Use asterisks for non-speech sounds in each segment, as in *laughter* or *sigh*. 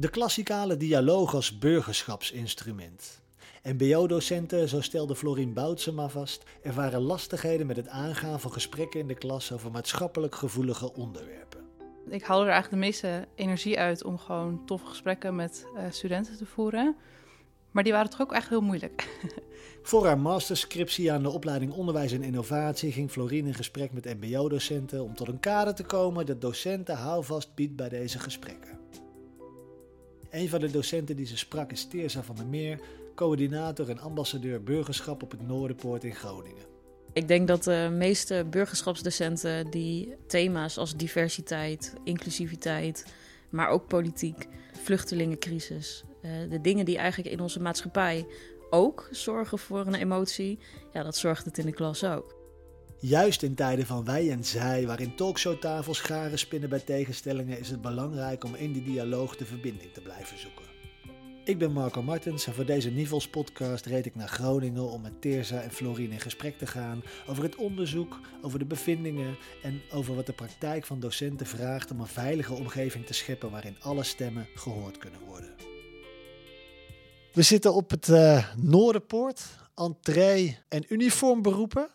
De klassikale dialoog als burgerschapsinstrument. MBO-docenten, zo stelde Florien Boutsema vast, ervaren lastigheden met het aangaan van gesprekken in de klas over maatschappelijk gevoelige onderwerpen. Ik haal er eigenlijk de meeste energie uit om gewoon toffe gesprekken met uh, studenten te voeren. Maar die waren toch ook echt heel moeilijk. *laughs* Voor haar masterscriptie aan de opleiding Onderwijs en Innovatie ging Florien in gesprek met MBO-docenten om tot een kader te komen dat docenten houvast biedt bij deze gesprekken. Een van de docenten die ze sprak is Teersa van der Meer, coördinator en ambassadeur burgerschap op het Noorderpoort in Groningen. Ik denk dat de meeste burgerschapsdocenten die thema's als diversiteit, inclusiviteit, maar ook politiek, vluchtelingencrisis, eh, de dingen die eigenlijk in onze maatschappij ook zorgen voor een emotie, ja, dat zorgt het in de klas ook. Juist in tijden van wij en zij, waarin talkshowtafels garen spinnen bij tegenstellingen, is het belangrijk om in die dialoog de verbinding te blijven zoeken. Ik ben Marco Martens en voor deze Nivels podcast reed ik naar Groningen om met Teersa en Florine in gesprek te gaan over het onderzoek, over de bevindingen en over wat de praktijk van docenten vraagt om een veilige omgeving te scheppen waarin alle stemmen gehoord kunnen worden. We zitten op het uh, Noorderpoort, entree en uniformberoepen.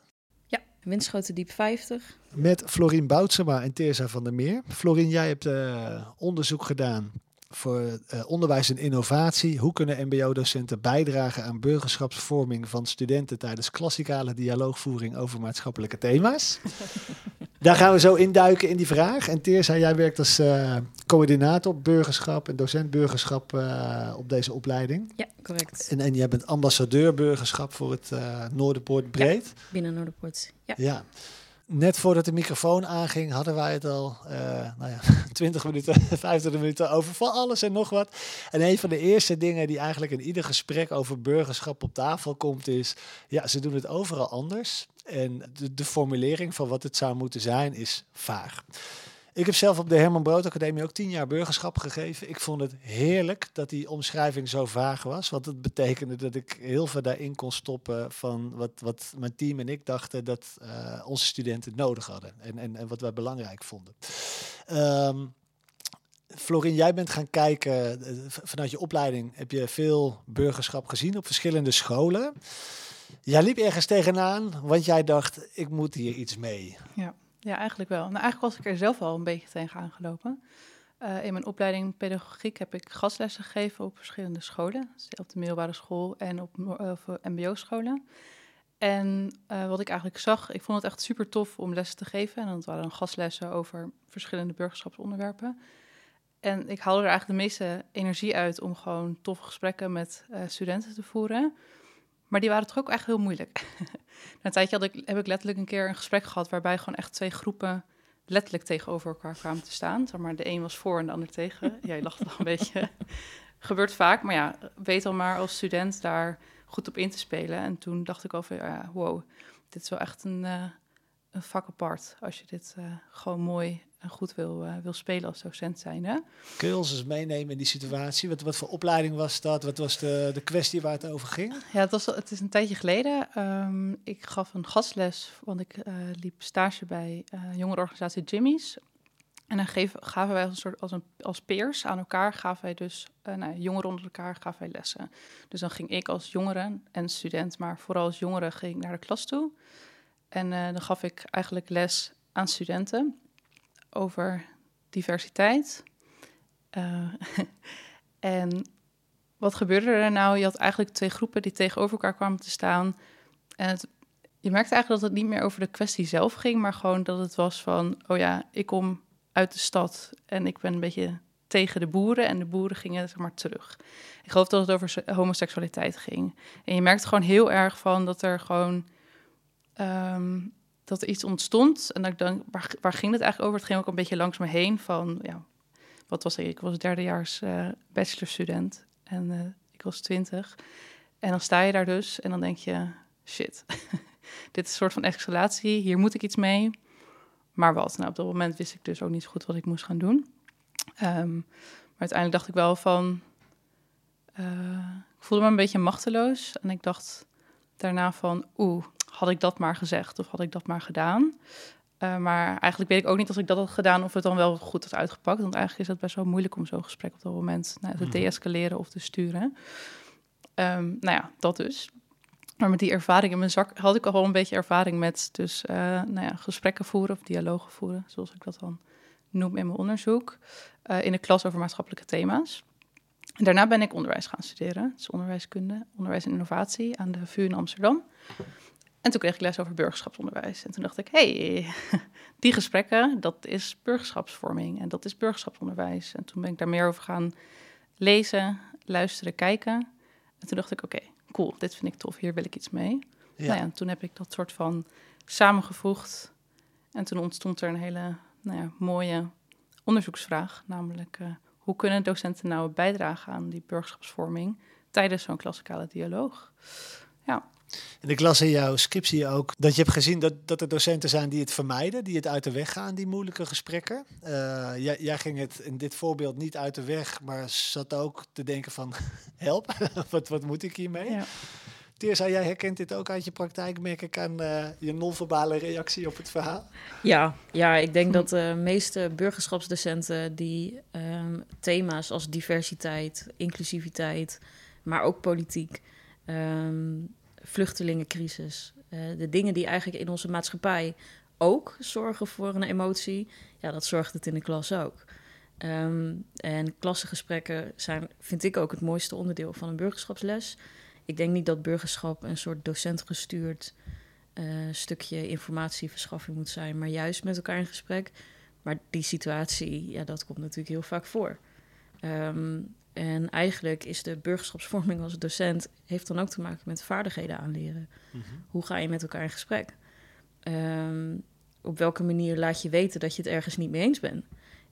Ja, Winschoten Diep 50. Met Florien Boutsema en Teersa van der Meer. Florien, jij hebt uh, onderzoek gedaan voor uh, onderwijs en innovatie. Hoe kunnen MBO-docenten bijdragen aan burgerschapsvorming van studenten tijdens klassikale dialoogvoering over maatschappelijke thema's? *laughs* Daar gaan we zo induiken in die vraag. En Teersa, jij werkt als uh, coördinator burgerschap en docent burgerschap uh, op deze opleiding. Ja, correct. En, en jij bent ambassadeur burgerschap voor het Noorderpoort Breed. Ja, binnen Noorderpoort, ja. ja net voordat de microfoon aanging, hadden wij het al uh, nou ja, *laughs* 20 minuten, *laughs* 25 minuten over van alles en nog wat. En een van de eerste dingen die eigenlijk in ieder gesprek over burgerschap op tafel komt, is: ja, ze doen het overal anders. En de, de formulering van wat het zou moeten zijn is vaag. Ik heb zelf op de Herman Brood Academie ook tien jaar burgerschap gegeven. Ik vond het heerlijk dat die omschrijving zo vaag was. Want het betekende dat ik heel veel daarin kon stoppen van wat, wat mijn team en ik dachten dat uh, onze studenten nodig hadden. En, en, en wat wij belangrijk vonden. Um, Florin, jij bent gaan kijken, eh, vanuit je opleiding heb je veel burgerschap gezien op verschillende scholen. Jij liep ergens tegenaan, want jij dacht, ik moet hier iets mee. Ja. Ja, eigenlijk wel. Nou, eigenlijk was ik er zelf al een beetje tegen aangelopen. Uh, in mijn opleiding pedagogiek heb ik gastlessen gegeven op verschillende scholen. Dus op de middelbare school en op uh, mbo-scholen. En uh, wat ik eigenlijk zag, ik vond het echt super tof om lessen te geven. En dat waren gastlessen over verschillende burgerschapsonderwerpen. En ik haalde er eigenlijk de meeste energie uit om gewoon toffe gesprekken met studenten te voeren. Maar die waren toch ook echt heel moeilijk. *laughs* Na een tijdje had ik, heb ik letterlijk een keer een gesprek gehad waarbij gewoon echt twee groepen letterlijk tegenover elkaar kwamen te staan. Zeg maar de een was voor en de ander tegen. *laughs* Jij lacht wel een beetje. *laughs* Gebeurt vaak, maar ja, weet al maar als student daar goed op in te spelen. En toen dacht ik over, ja, wow, dit is wel echt een, uh, een vak apart. Als je dit uh, gewoon mooi goed wil, uh, wil spelen als docent zijn. Hè? Kun je ons eens meenemen in die situatie? Wat, wat voor opleiding was dat? Wat was de, de kwestie waar het over ging? Ja, het, was, het is een tijdje geleden. Um, ik gaf een gastles, want ik uh, liep stage bij uh, jongerenorganisatie Jimmy's. En dan geef, gaven wij als, een soort, als, een, als peers aan elkaar, gaven wij dus, uh, nou, jongeren onder elkaar, gaven wij lessen. Dus dan ging ik als jongere en student, maar vooral als jongere, ging ik naar de klas toe. En dan gaf ik eigenlijk les aan studenten over diversiteit. Uh, *laughs* en wat gebeurde er nou? Je had eigenlijk twee groepen die tegenover elkaar kwamen te staan. En je merkte eigenlijk dat het niet meer over de kwestie zelf ging, maar gewoon dat het was van: oh ja, ik kom uit de stad en ik ben een beetje tegen de boeren en de boeren gingen zeg maar terug. Ik geloof dat het over homoseksualiteit ging. En je merkte gewoon heel erg van dat er gewoon um, dat er iets ontstond. En dat ik dan, waar, ging het eigenlijk over? Het ging ook een beetje langs me heen van, ja, wat was ik? Ik was derdejaars uh, bachelorstudent en uh, ik was twintig. En dan sta je daar dus en dan denk je, shit, *laughs* dit is een soort van escalatie, hier moet ik iets mee. Maar wat? Nou, op dat moment wist ik dus ook niet goed wat ik moest gaan doen. Um, maar uiteindelijk dacht ik wel van, uh, ik voelde me een beetje machteloos. En ik dacht daarna van, oeh, had ik dat maar gezegd of had ik dat maar gedaan? Uh, maar eigenlijk weet ik ook niet als ik dat had gedaan of het dan wel goed had uitgepakt. Want eigenlijk is het best wel moeilijk om zo'n gesprek op dat moment nou, te mhm. deescaleren of te sturen. Um, nou ja, dat dus. Maar met die ervaring in mijn zak had ik al wel een beetje ervaring met dus, uh, nou ja, gesprekken voeren of dialogen voeren, zoals ik dat dan noem in mijn onderzoek, uh, in de klas over maatschappelijke thema's. En daarna ben ik onderwijs gaan studeren, dus onderwijskunde, onderwijs en innovatie aan de VU in Amsterdam. En toen kreeg ik les over burgerschapsonderwijs. En toen dacht ik, hey, *laughs* die gesprekken, dat is burgerschapsvorming en dat is burgerschapsonderwijs. En toen ben ik daar meer over gaan lezen, luisteren, kijken. En toen dacht ik, oké, cool, dit vind ik tof, hier wil ik iets mee. Ja. Nou ja, en toen heb ik dat soort van samengevoegd. En toen ontstond er een hele nou ja, mooie onderzoeksvraag, namelijk uh, hoe kunnen docenten nou bijdragen aan die burgerschapsvorming tijdens zo'n klassikale dialoog? Ja. En ik las in jouw scriptie ook dat je hebt gezien dat, dat er docenten zijn die het vermijden, die het uit de weg gaan, die moeilijke gesprekken. Uh, jij, jij, ging het in dit voorbeeld niet uit de weg, maar zat ook te denken van *laughs* help, *laughs* wat, wat moet ik hiermee? Ja. Teersa, jij herkent dit ook uit je praktijk, merk ik aan uh, je non-verbale reactie op het verhaal? Ja, ja ik denk dat de meeste burgerschapsdocenten die um, thema's als diversiteit, inclusiviteit, maar ook politiek, um, vluchtelingencrisis, uh, de dingen die eigenlijk in onze maatschappij ook zorgen voor een emotie, ja, dat zorgt het in de klas ook. Um, en klassengesprekken zijn, vind ik ook het mooiste onderdeel van een burgerschapsles ik denk niet dat burgerschap een soort docentgestuurd uh, stukje informatieverschaffing moet zijn, maar juist met elkaar in gesprek. Maar die situatie, ja, dat komt natuurlijk heel vaak voor. Um, en eigenlijk is de burgerschapsvorming als docent heeft dan ook te maken met vaardigheden aanleren. Mm Hoe ga je met elkaar in gesprek? Um, op welke manier laat je weten dat je het ergens niet mee eens bent?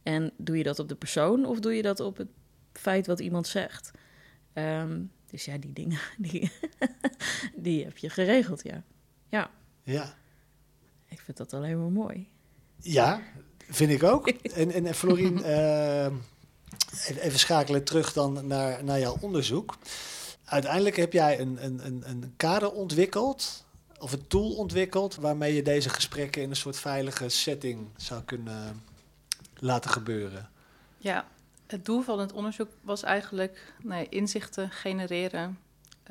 En doe je dat op de persoon of doe je dat op het feit wat iemand zegt? Um, dus ja, die dingen, *laughs* die, die heb je geregeld, ja. Ja. Ja. Ik vind dat alleen maar mooi. Ja, vind ik ook. *laughs* en, en Florien, uh, even schakelen terug dan naar, naar jouw onderzoek. Uiteindelijk heb jij een, een, een, kader ontwikkeld, of een tool ontwikkeld, waarmee je deze gesprekken in een soort veilige setting zou kunnen laten gebeuren. Ja, het doel van het onderzoek was eigenlijk nee, inzichten genereren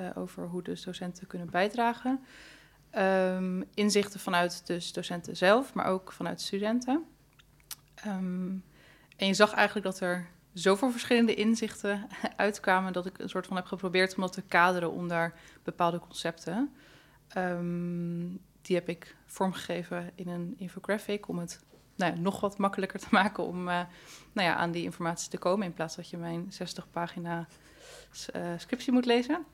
uh, over hoe dus docenten kunnen bijdragen. Um, inzichten vanuit dus docenten zelf, maar ook vanuit studenten. Um, en je zag eigenlijk dat er zoveel verschillende inzichten *laughs* uitkwamen dat ik een soort van heb geprobeerd om dat te kaderen onder bepaalde concepten. Um, die heb ik vormgegeven in een infographic om het nou ja, nog wat makkelijker te *laughs* maken om uh, nou ja, aan die informatie te komen. In plaats dat je mijn 60 pagina uh, scriptie moet lezen.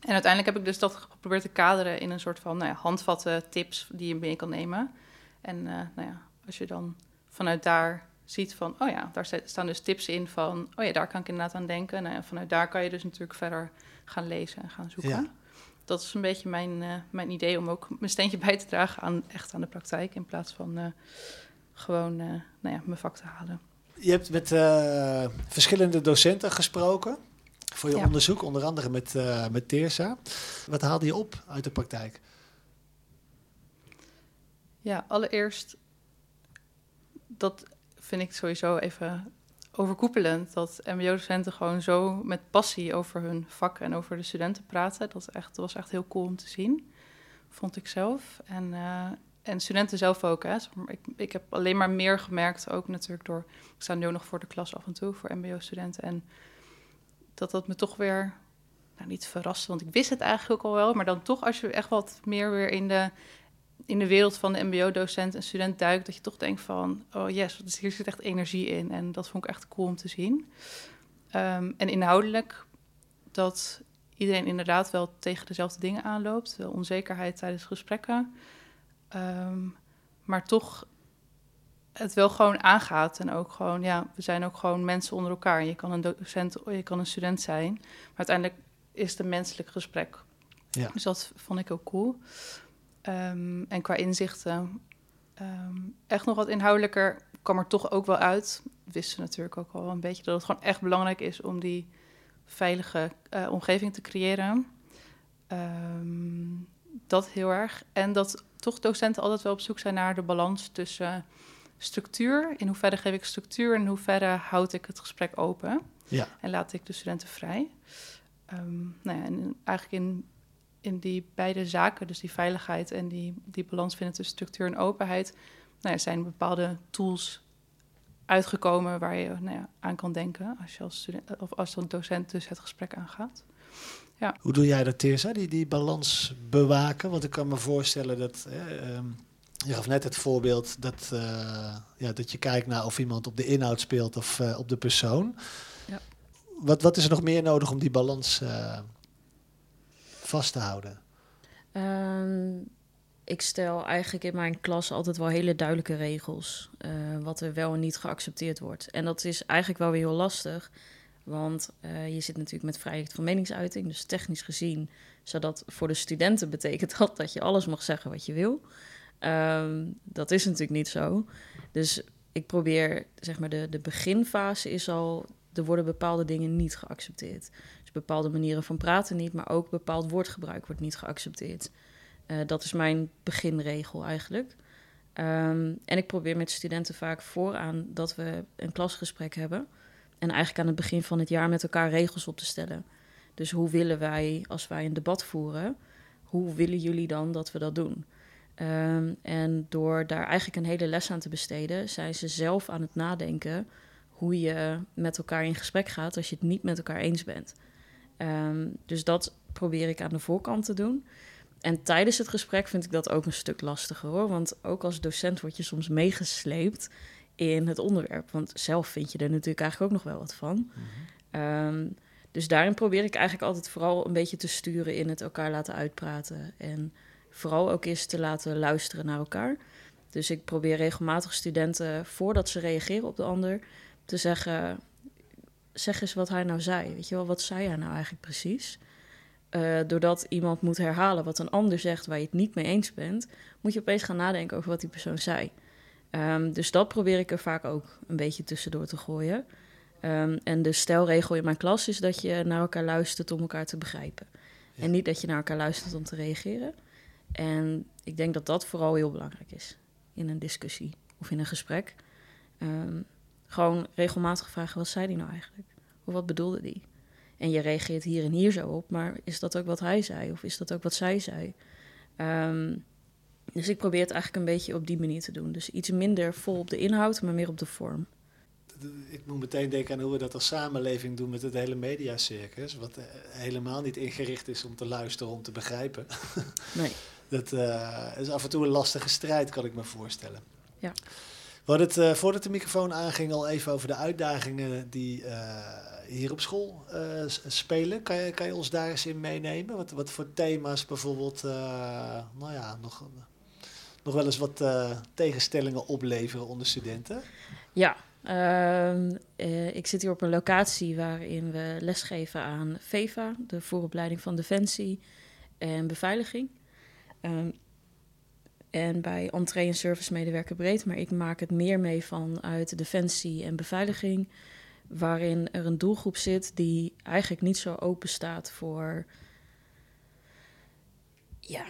En uiteindelijk heb ik dus dat geprobeerd te kaderen in een soort van nou ja, handvatten, tips die je mee kan nemen. En uh, nou ja, als je dan vanuit daar ziet van, oh ja, daar staan dus tips in van, oh ja, daar kan ik inderdaad aan denken. Nou vanuit daar kan je dus natuurlijk verder gaan lezen en gaan zoeken. Ja. Dat is een beetje mijn, uh, mijn idee om ook mijn steentje bij te dragen aan echt aan de praktijk in plaats van uh, gewoon uh, nou ja, mijn vak te halen. Je hebt met verschillende docenten gesproken voor je ja. onderzoek, onder andere met, met Teersa. Wat haalde je op uit de praktijk? Ja, allereerst, dat vind ik sowieso even overkoepelend. Dat MBO-docenten gewoon zo met passie over hun vak en over de studenten praten. Dat, echt, was echt heel cool om te zien, vond ik zelf. En uh, en studenten zelf ook. Hè. Ik, ik heb alleen maar meer gemerkt, ook natuurlijk door... Ik sta nu nog voor de klas af en toe, voor mbo-studenten. En dat dat me toch weer, nou niet verrast, want ik wist het eigenlijk ook al wel... maar dan toch als je echt wat meer weer in de, in de wereld van de mbo-docent en student duikt... dat je toch denkt van, oh yes, hier zit echt energie in. En dat vond ik echt cool om te zien. Um, en inhoudelijk dat iedereen inderdaad wel tegen dezelfde dingen aanloopt. De onzekerheid tijdens gesprekken... Um, maar toch het wel gewoon aangaat. En ook gewoon, ja, we zijn ook gewoon mensen onder elkaar. Je kan een docent, je kan een student zijn. Maar uiteindelijk is het een menselijk gesprek. Ja. Dus dat vond ik ook cool. Um, en qua inzichten, um, echt nog wat inhoudelijker, kwam er toch ook wel uit. Wisten natuurlijk ook al een beetje dat het gewoon echt belangrijk is om die veilige uh, omgeving te creëren. Um, dat heel erg. En dat toch docenten altijd wel op zoek zijn naar de balans tussen structuur. In hoeverre geef ik structuur en in hoeverre houd ik het gesprek open. Ja. En laat ik de studenten vrij. Ehm, nou ja, en eigenlijk in, in die beide zaken, dus die veiligheid en die, die balans vinden tussen structuur en openheid, nou ja, zijn bepaalde tools uitgekomen waar je nou ja, aan kan denken als je als student of als docent dus het gesprek aangaat. Ja. Hoe doe jij dat, Teersa, die, die balans bewaken? Want ik kan me voorstellen dat, eh, je gaf net het voorbeeld dat, uh, ja, dat je kijkt naar of iemand op de inhoud speelt of uh, op de persoon. Ja. Wat, wat is er nog meer nodig om die balans uh, vast te houden? Um, ik stel eigenlijk in mijn klas altijd wel hele duidelijke regels. Uh, wat er wel en niet geaccepteerd wordt. En dat is eigenlijk wel weer heel lastig. Want uh, je zit natuurlijk met vrijheid van meningsuiting. Dus technisch gezien, zodat voor de studenten betekent dat *laughs* dat je alles mag zeggen wat je wil. Um, dat is natuurlijk niet zo. Dus ik probeer, zeg maar, de, de beginfase is al. Er worden bepaalde dingen niet geaccepteerd. Bepaalde manieren van praten niet, maar ook bepaald woordgebruik wordt niet geaccepteerd. Uh, dat is mijn beginregel eigenlijk. Um, en ik probeer met studenten vaak vooraan dat we een klasgesprek hebben. En eigenlijk aan het begin van het jaar met elkaar regels op te stellen. Dus hoe willen wij, als wij een debat voeren, hoe willen jullie dan dat we dat doen? Um, en door daar eigenlijk een hele les aan te besteden, zijn ze zelf aan het nadenken hoe je met elkaar in gesprek gaat als je het niet met elkaar eens bent. Um, dus dat probeer ik aan de voorkant te doen. En tijdens het gesprek vind ik dat ook een stuk lastiger hoor. Want ook als docent word je soms meegesleept in het onderwerp. Want zelf vind je er natuurlijk eigenlijk ook nog wel wat van. Mm -hmm. um, dus daarin probeer ik eigenlijk altijd vooral een beetje te sturen in het elkaar laten uitpraten. En vooral ook eens te laten luisteren naar elkaar. Dus ik probeer regelmatig studenten, voordat ze reageren op de ander, te zeggen: zeg eens wat hij nou zei. Weet je wel, wat zei hij nou eigenlijk precies? Uh, doordat iemand moet herhalen wat een ander zegt waar je het niet mee eens bent, moet je opeens gaan nadenken over wat die persoon zei. Um, dus dat probeer ik er vaak ook een beetje tussendoor te gooien. Um, en de stelregel in mijn klas is dat je naar elkaar luistert om elkaar te begrijpen. Ja. En niet dat je naar elkaar luistert om te reageren. En ik denk dat dat vooral heel belangrijk is in een discussie of in een gesprek. Um, gewoon regelmatig vragen, wat zei die nou eigenlijk? Of wat bedoelde die? En je reageert hier en hier zo op, maar is dat ook wat hij zei? Of is dat ook wat zij zei? Um, dus ik probeer het eigenlijk een beetje op die manier te doen. Dus iets minder vol op de inhoud, maar meer op de vorm. Ik moet meteen denken aan hoe we dat als samenleving doen met het hele mediacircus. Wat helemaal niet ingericht is om te luisteren, om te begrijpen. *laughs* Nee. Dat uh, is af en toe een lastige strijd, kan ik me voorstellen. Ja. We het uh, voordat de microfoon aanging al even over de uitdagingen die uh, hier op school uh, spelen. Kan je, kan je ons daar eens in meenemen? Wat, wat voor thema's bijvoorbeeld, nou ja, nog, nog wel eens wat tegenstellingen opleveren onder studenten? Ja, ik zit hier op een locatie waarin we lesgeven aan VEVA, de vooropleiding van Defensie en Beveiliging. Um, en bij entree- en servicemedewerker breed. Maar ik maak het meer mee vanuit defensie en beveiliging. Waarin er een doelgroep zit die eigenlijk niet zo open staat voor. Ja,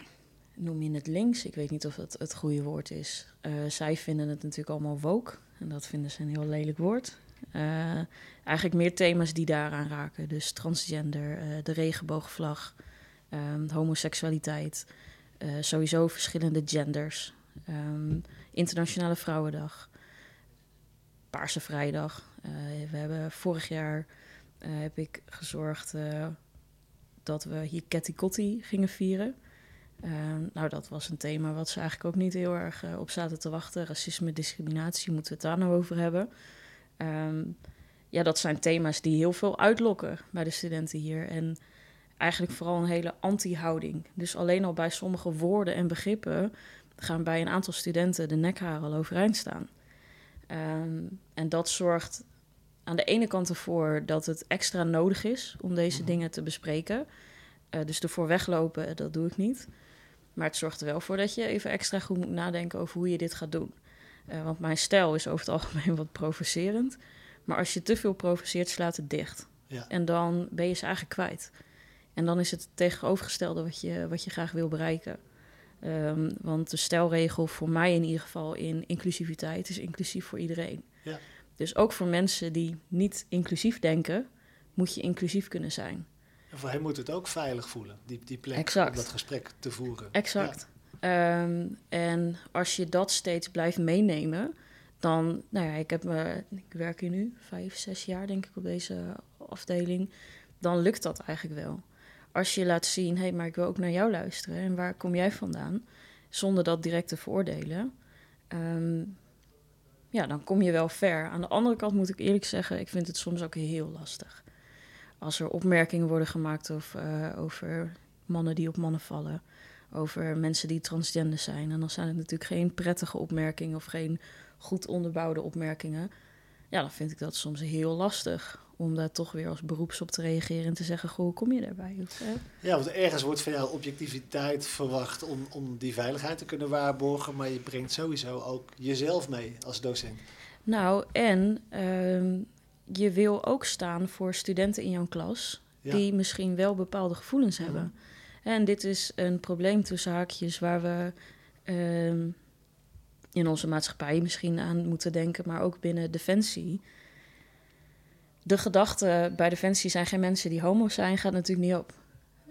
noem je het links? Ik weet niet of het het goede woord is. Uh, zij vinden het natuurlijk allemaal woke. En dat vinden ze een heel lelijk woord. Uh, eigenlijk meer thema's die daaraan raken. Dus transgender, uh, de regenboogvlag, homoseksualiteit. Uh, sowieso verschillende genders. Um, Internationale Vrouwendag. Paarse Vrijdag. Uh, we hebben vorig jaar uh, heb ik gezorgd dat we hier Ketty Kotti gingen vieren. Ehm, nou, dat was een thema wat ze eigenlijk ook niet heel erg op zaten te wachten. Racisme, discriminatie, moeten we het daar nou over hebben. Um, ja, dat zijn thema's die heel veel uitlokken bij de studenten hier. En eigenlijk vooral een hele anti-houding. Dus alleen al bij sommige woorden en begrippen gaan bij een aantal studenten de nekharen al overeind staan. Um, en dat zorgt aan de ene kant ervoor dat het extra nodig is om deze mm. dingen te bespreken. Uh, dus ervoor weglopen, dat doe ik niet. Maar het zorgt er wel voor dat je even extra goed moet nadenken over hoe je dit gaat doen. Uh, want mijn stijl is over het algemeen wat provocerend. Maar als je te veel provoceert, slaat het dicht. Ja. En dan ben je ze eigenlijk kwijt. En dan is het het tegenovergestelde wat je, wat je graag wil bereiken. Ehm, want de stelregel voor mij in ieder geval in inclusiviteit is inclusief voor iedereen. Ja. Dus ook voor mensen die niet inclusief denken, moet je inclusief kunnen zijn. En voor hem moet het ook veilig voelen, die, die plek Exact. om dat gesprek te voeren. Exact. Ehm, en als je dat steeds blijft meenemen, dan, nou ja, ik heb me, ik werk hier nu vijf, zes jaar denk ik op deze afdeling, dan lukt dat eigenlijk wel. Als je laat zien, hé, hey, maar ik wil ook naar jou luisteren en waar kom jij vandaan, zonder dat direct te veroordelen, ehm, ja, dan kom je wel ver. Aan de andere kant moet ik eerlijk zeggen, ik vind het soms ook heel lastig. Als er opmerkingen worden gemaakt of, eh, over mannen die op mannen vallen over mensen die transgender zijn. En dan zijn het natuurlijk geen prettige opmerkingen of geen goed onderbouwde opmerkingen. Ja, dan vind ik dat soms heel lastig om daar toch weer als beroeps op te reageren en te zeggen: Goh, kom je daarbij? Of? Ja, want ergens wordt van jou objectiviteit verwacht om, om die veiligheid te kunnen waarborgen, maar je brengt sowieso ook jezelf mee als docent. Nou, en ehm, je wil ook staan voor studenten in jouw klas Ja. die misschien wel bepaalde gevoelens hebben. En dit is een probleem tussen haakjes waar we ehm, in onze maatschappij misschien aan moeten denken, maar ook binnen Defensie. De gedachte bij Defensie zijn geen mensen die homo zijn, gaat natuurlijk niet op.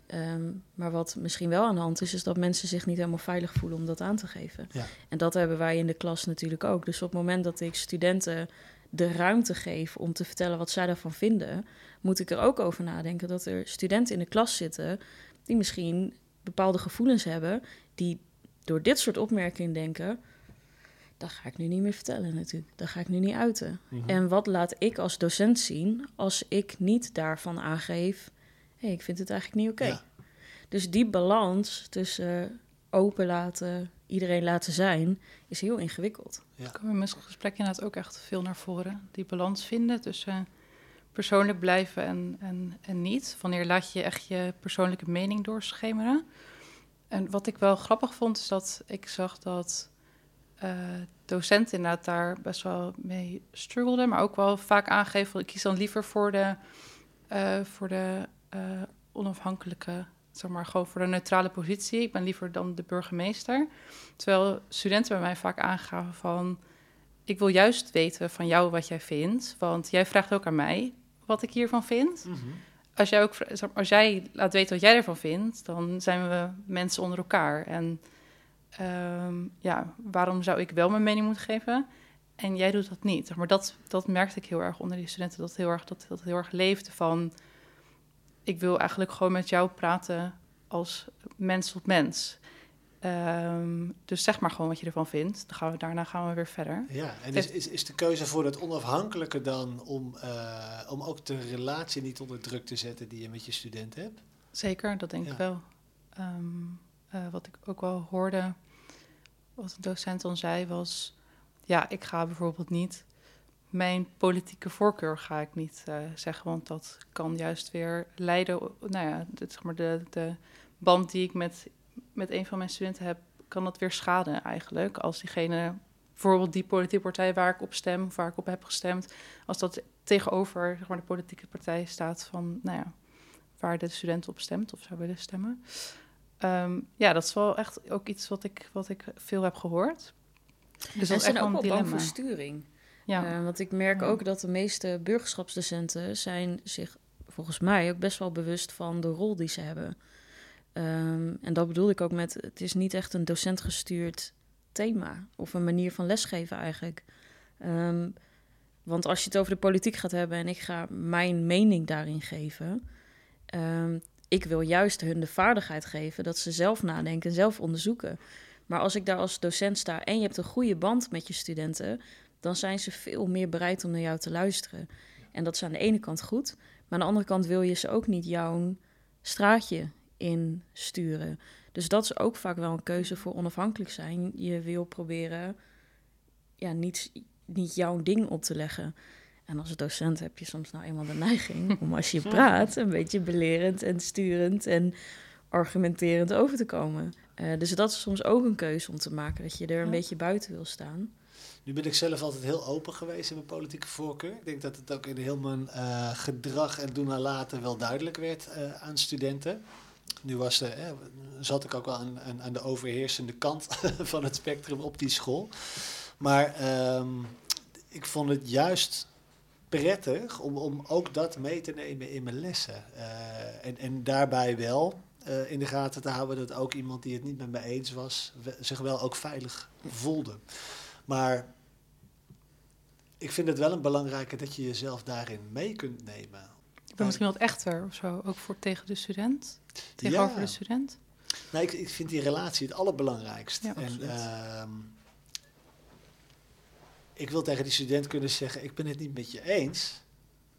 Ehm, maar wat misschien wel aan de hand is, is dat mensen zich niet helemaal veilig voelen om dat aan te geven. Ja. En dat hebben wij in de klas natuurlijk ook. Dus op het moment dat ik studenten de ruimte geef om te vertellen wat zij daarvan vinden, moet ik er ook over nadenken dat er studenten in de klas zitten die misschien bepaalde gevoelens hebben, die door dit soort opmerkingen denken, dat ga ik nu niet meer vertellen natuurlijk, dat ga ik nu niet uiten. Mhm. En wat laat ik als docent zien als ik niet daarvan aangeef, hé, ik vind het eigenlijk niet oké. Ja. Dus die balans tussen open laten, iedereen laten zijn, is heel ingewikkeld. Ja. komen in mijn gesprek inderdaad ook echt veel naar voren. Die balans vinden tussen persoonlijk blijven en, en, en niet. Wanneer laat je echt je persoonlijke mening doorschemeren? En wat ik wel grappig vond, is dat ik zag dat eh, docenten inderdaad daar best wel mee struggelden. Maar ook wel vaak aangeven, van, ik kies dan liever voor de, eh, voor de eh, onafhankelijke, zeg maar gewoon voor de neutrale positie. Ik ben liever dan de burgemeester. Terwijl studenten bij mij vaak aangaven van... ik wil juist weten van jou wat jij vindt. Want jij vraagt ook aan mij wat ik hiervan vind. Mhm. Als jij, ook, als jij laat weten wat jij ervan vindt... dan zijn we mensen onder elkaar. En ehm, ja, waarom zou ik wel mijn mening moeten geven... En jij doet dat niet. Maar dat, dat merkte ik heel erg onder die studenten. Dat heel erg, dat, dat heel erg leefde van... ik wil eigenlijk gewoon met jou praten als mens tot mens. Ehm, dus zeg maar gewoon wat je ervan vindt. Dan gaan we, daarna gaan we weer verder. Ja, en is, is, is de keuze voor dat onafhankelijke dan om, eh, om ook de relatie niet onder druk te zetten die je met je student hebt? Zeker, dat denk Ja. ik wel. Ehm, eh, wat ik ook wel hoorde, wat een docent dan zei, was... ja, ik ga bijvoorbeeld niet... mijn politieke voorkeur ga ik niet eh, zeggen... want dat kan juist weer leiden... nou ja, de, zeg maar de, de band die ik met, met een van mijn studenten heb... kan dat weer schaden eigenlijk. Als diegene, bijvoorbeeld die politieke partij waar ik op stem... of waar ik op heb gestemd... als dat tegenover zeg maar, de politieke partij staat van... nou ja, waar de student op stemt of zou willen stemmen. Ehm, ja, dat is wel echt ook iets wat ik, wat ik veel heb gehoord. Dus en dat is echt ook wel bang dilemma. voor sturing. Ja, Eh, want ik merk Ja. ook dat de meeste burgerschapsdocenten zijn zich volgens mij ook best wel bewust van de rol die ze hebben. Ehm, en dat bedoel ik ook met, het is niet echt een docentgestuurd thema of een manier van lesgeven eigenlijk. Ehm, want als je het over de politiek gaat hebben en ik ga mijn mening daarin geven, ehm, ik wil juist hun de vaardigheid geven dat ze zelf nadenken en zelf onderzoeken. Maar als ik daar als docent sta en je hebt een goede band met je studenten, dan zijn ze veel meer bereid om naar jou te luisteren. En dat is aan de ene kant goed, maar aan de andere kant wil je ze ook niet jouw straatje insturen. Dus dat is ook vaak wel een keuze voor onafhankelijk zijn. Je wil proberen ja, niet, niet jouw ding op te leggen. En als docent heb je soms nou eenmaal de neiging om als je praat een beetje belerend en sturend en argumenterend over te komen. Eh, dus dat is soms ook een keuze om te maken, dat je er een Ja. beetje buiten wil staan. Nu ben ik zelf altijd heel open geweest in mijn politieke voorkeur. Ik denk dat het ook in heel mijn eh, gedrag en doen en laten wel duidelijk werd eh, aan studenten. nu was er, hè, zat ik ook wel aan, aan, aan de overheersende kant *laughs* van het spectrum op die school. Maar ehm, ik vond het juist prettig om, om ook dat mee te nemen in mijn lessen. Eh, en, en daarbij wel eh, in de gaten te houden dat ook iemand die het niet met me eens was, we- zich wel ook veilig voelde. Maar ik vind het wel een belangrijke dat je jezelf daarin mee kunt nemen. Ik ben misschien wat echter of zo, ook voor tegen de student. Tegenover Ja. de student. Nee, ik, ik vind die relatie het allerbelangrijkst. Ja, en ik wil tegen die student kunnen zeggen: Ik ben het niet met je eens,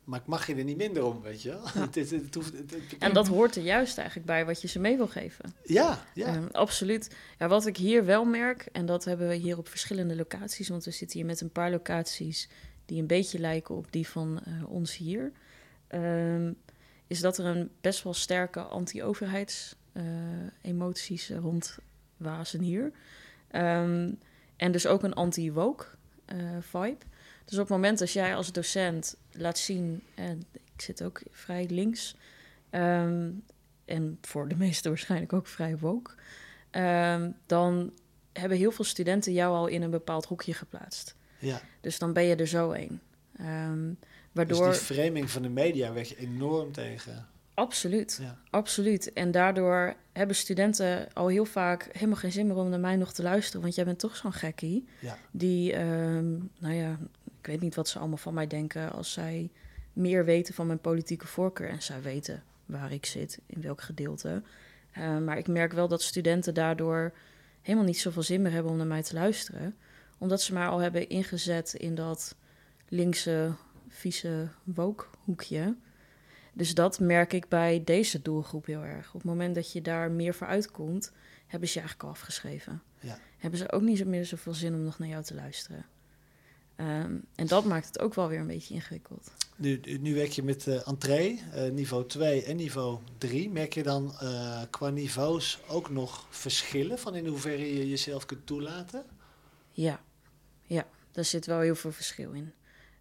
maar ik mag je er niet minder om, weet je wel. Het, het, het hoeft- het- het- En dat hoort er juist eigenlijk bij wat je ze mee wil geven. ja, ja. Ehm, absoluut. Ja, wat ik hier wel merk, en dat hebben we hier op verschillende locaties, want we zitten hier met een paar locaties die een beetje lijken op die van eh, ons hier, ehm, is dat er een best wel sterke anti-overheids-emoties rondwazen hier. Ehm, en dus ook een anti-woke eh, vibe. Dus op het moment als jij als docent laat zien, en ik zit ook vrij links, ehm, en voor de meesten waarschijnlijk ook vrij woke, ehm, dan hebben heel veel studenten jou al in een bepaald hoekje geplaatst. ja. Dus dan ben je er zo een. Ehm, waardoor, Dus die framing van de media werd je enorm tegen. Absoluut, Ja. absoluut. En daardoor hebben studenten al heel vaak helemaal geen zin meer om naar mij nog te luisteren, want jij bent toch zo'n gekkie. Ja. Die, ehm, nou ja, ik weet niet wat ze allemaal van mij denken als zij meer weten van mijn politieke voorkeur en zij weten waar ik zit, in welk gedeelte. Eh, maar ik merk wel dat studenten daardoor helemaal niet zoveel zin meer hebben om naar mij te luisteren, omdat ze maar al hebben ingezet in dat linkse, vieze woke-hoekje. Dus dat merk ik bij deze doelgroep heel erg. Op het moment dat je daar meer voor uitkomt, hebben ze je eigenlijk al afgeschreven. Ja. Hebben ze ook niet zo meer zoveel zin om nog naar jou te luisteren. Ehm, en dat maakt het ook wel weer een beetje ingewikkeld. Nu, nu werk je met eh entree, eh, niveau 2 en niveau 3. Merk je dan eh, qua niveaus ook nog verschillen van in hoeverre je jezelf kunt toelaten? Ja, ja, daar zit wel heel veel verschil in.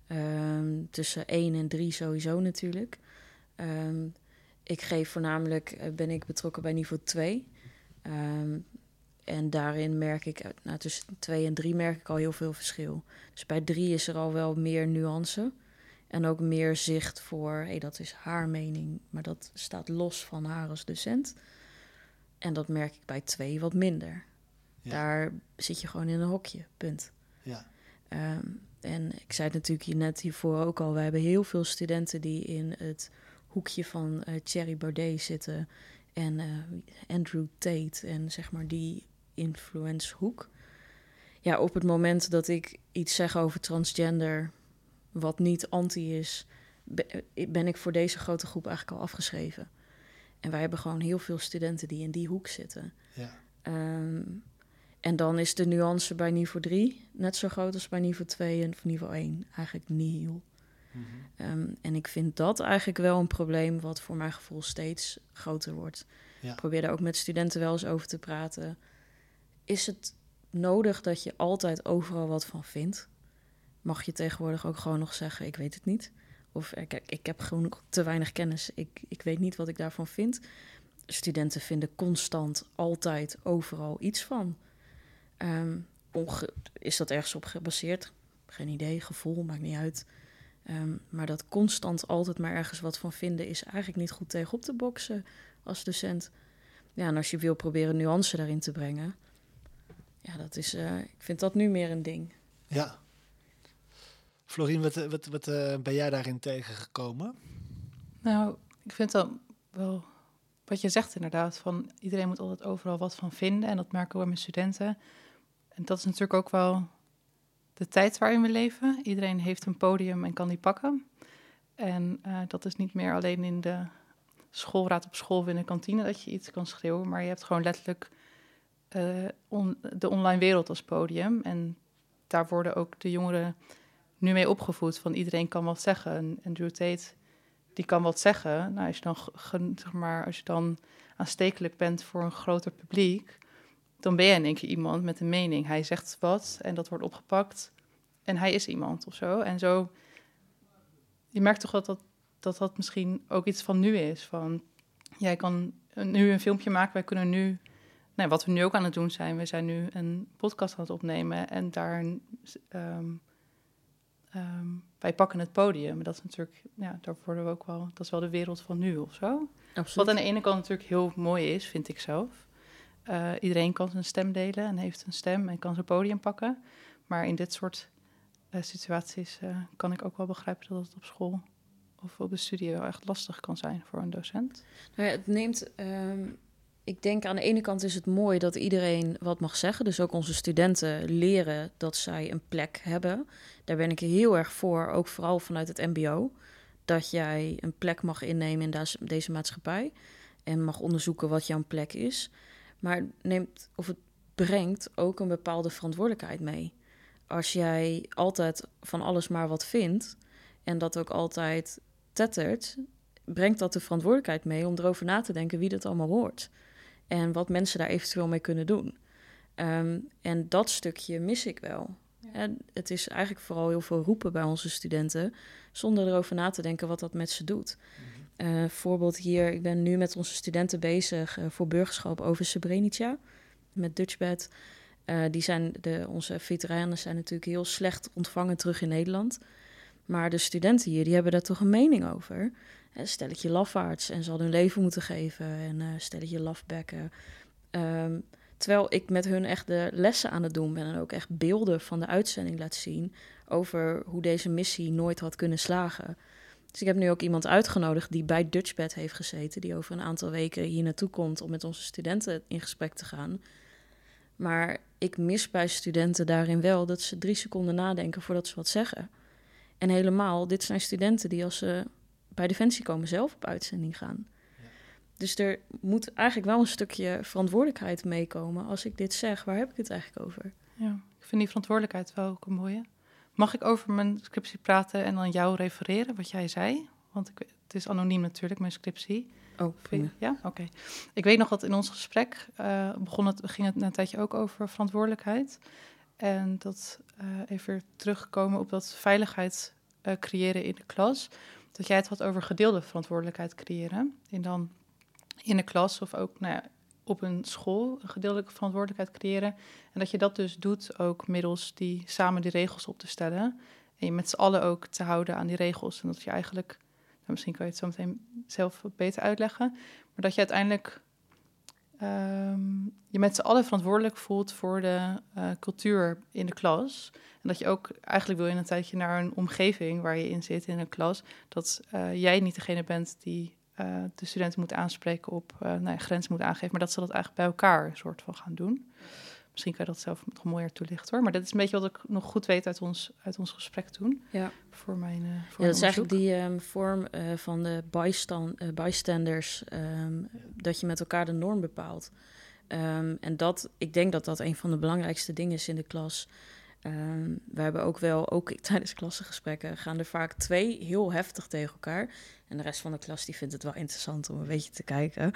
Ehm, tussen 1 en 3 sowieso natuurlijk. Ehm, ik geef voornamelijk, eh, ben ik betrokken bij niveau 2. Ehm, en daarin merk ik, eh, nou, tussen 2 en 3 merk ik al heel veel verschil. Dus bij 3 is er al wel meer nuance. En ook meer zicht voor, hé, dat is haar mening, maar dat staat los van haar als docent. En dat merk ik bij 2 wat minder. Ja. Daar zit je gewoon in een hokje, punt. Ja. Ehm, en ik zei het natuurlijk hier net hiervoor ook al. We hebben heel veel studenten die in het hoekje van eh Thierry Baudet zitten. En eh, Andrew Tate en zeg maar die influence hoek. Ja, op het moment dat ik iets zeg over transgender wat niet anti is, eh, ben ik voor deze grote groep eigenlijk al afgeschreven. En wij hebben gewoon heel veel studenten die in die hoek zitten. Ja. Ehm, en dan is de nuance bij niveau 3 net zo groot als bij niveau 2 en niveau 1 eigenlijk nihil. Mhm. Ehm, en ik vind dat eigenlijk wel een probleem wat voor mijn gevoel steeds groter wordt. Ja. Ik probeer daar ook met studenten wel eens over te praten. Is het nodig dat je altijd overal wat van vindt? Mag je tegenwoordig ook gewoon nog zeggen, ik weet het niet? Of eh, kijk, ik heb gewoon te weinig kennis, ik, ik weet niet wat ik daarvan vind. Studenten vinden constant, altijd, overal iets van. Onge- is dat ergens op gebaseerd? Geen idee, gevoel, maakt niet uit. Ehm, maar dat constant altijd maar ergens wat van vinden is eigenlijk niet goed tegen op te boksen als docent. Ja, en als je wil proberen nuance daarin te brengen, ja, dat is, eh, ik vind dat nu meer een ding. ja. Florien, wat, eh, wat, wat eh, ben jij daarin tegengekomen? Nou, ik vind dan wel wat je zegt inderdaad, van iedereen moet altijd overal wat van vinden. En dat merken we bij mijn studenten. En dat is natuurlijk ook wel de tijd waarin we leven. Iedereen heeft een podium en kan die pakken. En eh, dat is niet meer alleen in de schoolraad op school of in de kantine dat je iets kan schreeuwen. Maar je hebt gewoon letterlijk on- de online wereld als podium. En daar worden ook de jongeren nu mee opgevoed. Van iedereen kan wat zeggen. En Andrew Tate die kan wat zeggen. Nou, als je dan, zeg maar, als je dan aanstekelijk bent voor een groter publiek, dan ben je in één keer iemand met een mening. Hij zegt wat en dat wordt opgepakt en hij is iemand of zo. En zo, je merkt toch dat dat, dat, dat misschien ook iets van nu is. Van, jij kan nu een filmpje maken. Wij kunnen nu, nou, wat we nu ook aan het doen zijn, we zijn nu een podcast aan het opnemen en daar, ehm, ehm, wij pakken het podium. Dat is natuurlijk, ja, daar worden we ook wel, dat is wel de wereld van nu of zo. Absoluut. Wat aan de ene kant natuurlijk heel mooi is, vind ik zelf. Uh, iedereen kan zijn stem delen en heeft een stem en kan zijn podium pakken. Maar in dit soort uh, situaties uh, kan ik ook wel begrijpen dat het op school of op de studio echt lastig kan zijn voor een docent. Nou ja, het neemt. Um, ik denk aan de ene kant is het mooi dat iedereen wat mag zeggen. Dus ook onze studenten leren dat zij een plek hebben. Daar ben ik heel erg voor, ook vooral vanuit het MBO. Dat jij een plek mag innemen in deze maatschappij. En mag onderzoeken wat jouw plek is. Maar het neemt, of het brengt ook een bepaalde verantwoordelijkheid mee. Als jij altijd van alles maar wat vindt en dat ook altijd tettert, brengt dat de verantwoordelijkheid mee om erover na te denken wie dat allemaal hoort. En wat mensen daar eventueel mee kunnen doen. Um, en dat stukje mis ik wel. En het is eigenlijk vooral heel veel roepen bij onze studenten, zonder erover na te denken wat dat met ze doet. Uh, voorbeeld hier, ik ben nu met onze studenten bezig uh, voor burgerschap over Srebrenica, met Dutchbed. Uh, die zijn de, onze veteranen zijn natuurlijk heel slecht ontvangen terug in Nederland. Maar de studenten hier, die hebben daar toch een mening over. stelletje lafaards en hadden hun leven moeten geven en stelletje lafbekken. Um, terwijl ik met hun echt de lessen aan het doen ben en ook echt beelden van de uitzending laat zien over hoe deze missie nooit had kunnen slagen. Dus ik heb nu ook iemand uitgenodigd die bij Dutchbed heeft gezeten, die over een aantal weken hier naartoe komt om met onze studenten in gesprek te gaan. Maar ik mis bij studenten daarin wel dat ze drie seconden nadenken voordat ze wat zeggen. En helemaal, dit zijn studenten die als ze bij Defensie komen zelf op uitzending gaan. Ja. Dus er moet eigenlijk wel een stukje verantwoordelijkheid meekomen. Als ik dit zeg, waar heb ik het eigenlijk over? Ja, ik vind die verantwoordelijkheid wel ook een mooie. Mag ik over mijn scriptie praten en dan jou refereren, wat jij zei? Want ik, het is anoniem natuurlijk, mijn scriptie. Oh, ja, oké. Ik weet nog dat in ons gesprek uh, begon het, ging het een tijdje ook over verantwoordelijkheid. En dat uh, even terugkomen op dat veiligheid uh, creëren in de klas. Dat jij het had over gedeelde verantwoordelijkheid creëren. En dan in de klas of ook nou ja, op een school een gedeelde verantwoordelijkheid creëren. En dat je dat dus doet ook middels die samen die regels op te stellen. En je met z'n allen ook te houden aan die regels. En dat je eigenlijk, nou misschien kan je het zo meteen zelf beter uitleggen. Maar dat je uiteindelijk um, je met z'n allen verantwoordelijk voelt voor de uh, cultuur in de klas. En dat je ook, eigenlijk wil je een tijdje naar een omgeving waar je in zit in een klas, dat uh, jij niet degene bent die uh, de studenten moet aanspreken op nou ja, grenzen moet aangeven, maar dat ze dat eigenlijk bij elkaar een soort van gaan doen. Misschien kan je dat zelf nog mooier toelichten hoor. Maar dat is een beetje wat ik nog goed weet uit ons, uit ons gesprek toen. Ja. Voor mijn. Uh, voor ja, dat is eigenlijk die um, vorm uh, van de bystand, uh, bystanders. Um, dat je met elkaar de norm bepaalt. Um, en dat, ik denk dat dat een van de belangrijkste dingen is in de klas. We hebben ook wel, ook *laughs* tijdens klassengesprekken, gaan er vaak twee heel heftig tegen elkaar. En de rest van de klas die vindt het wel interessant om een beetje te kijken.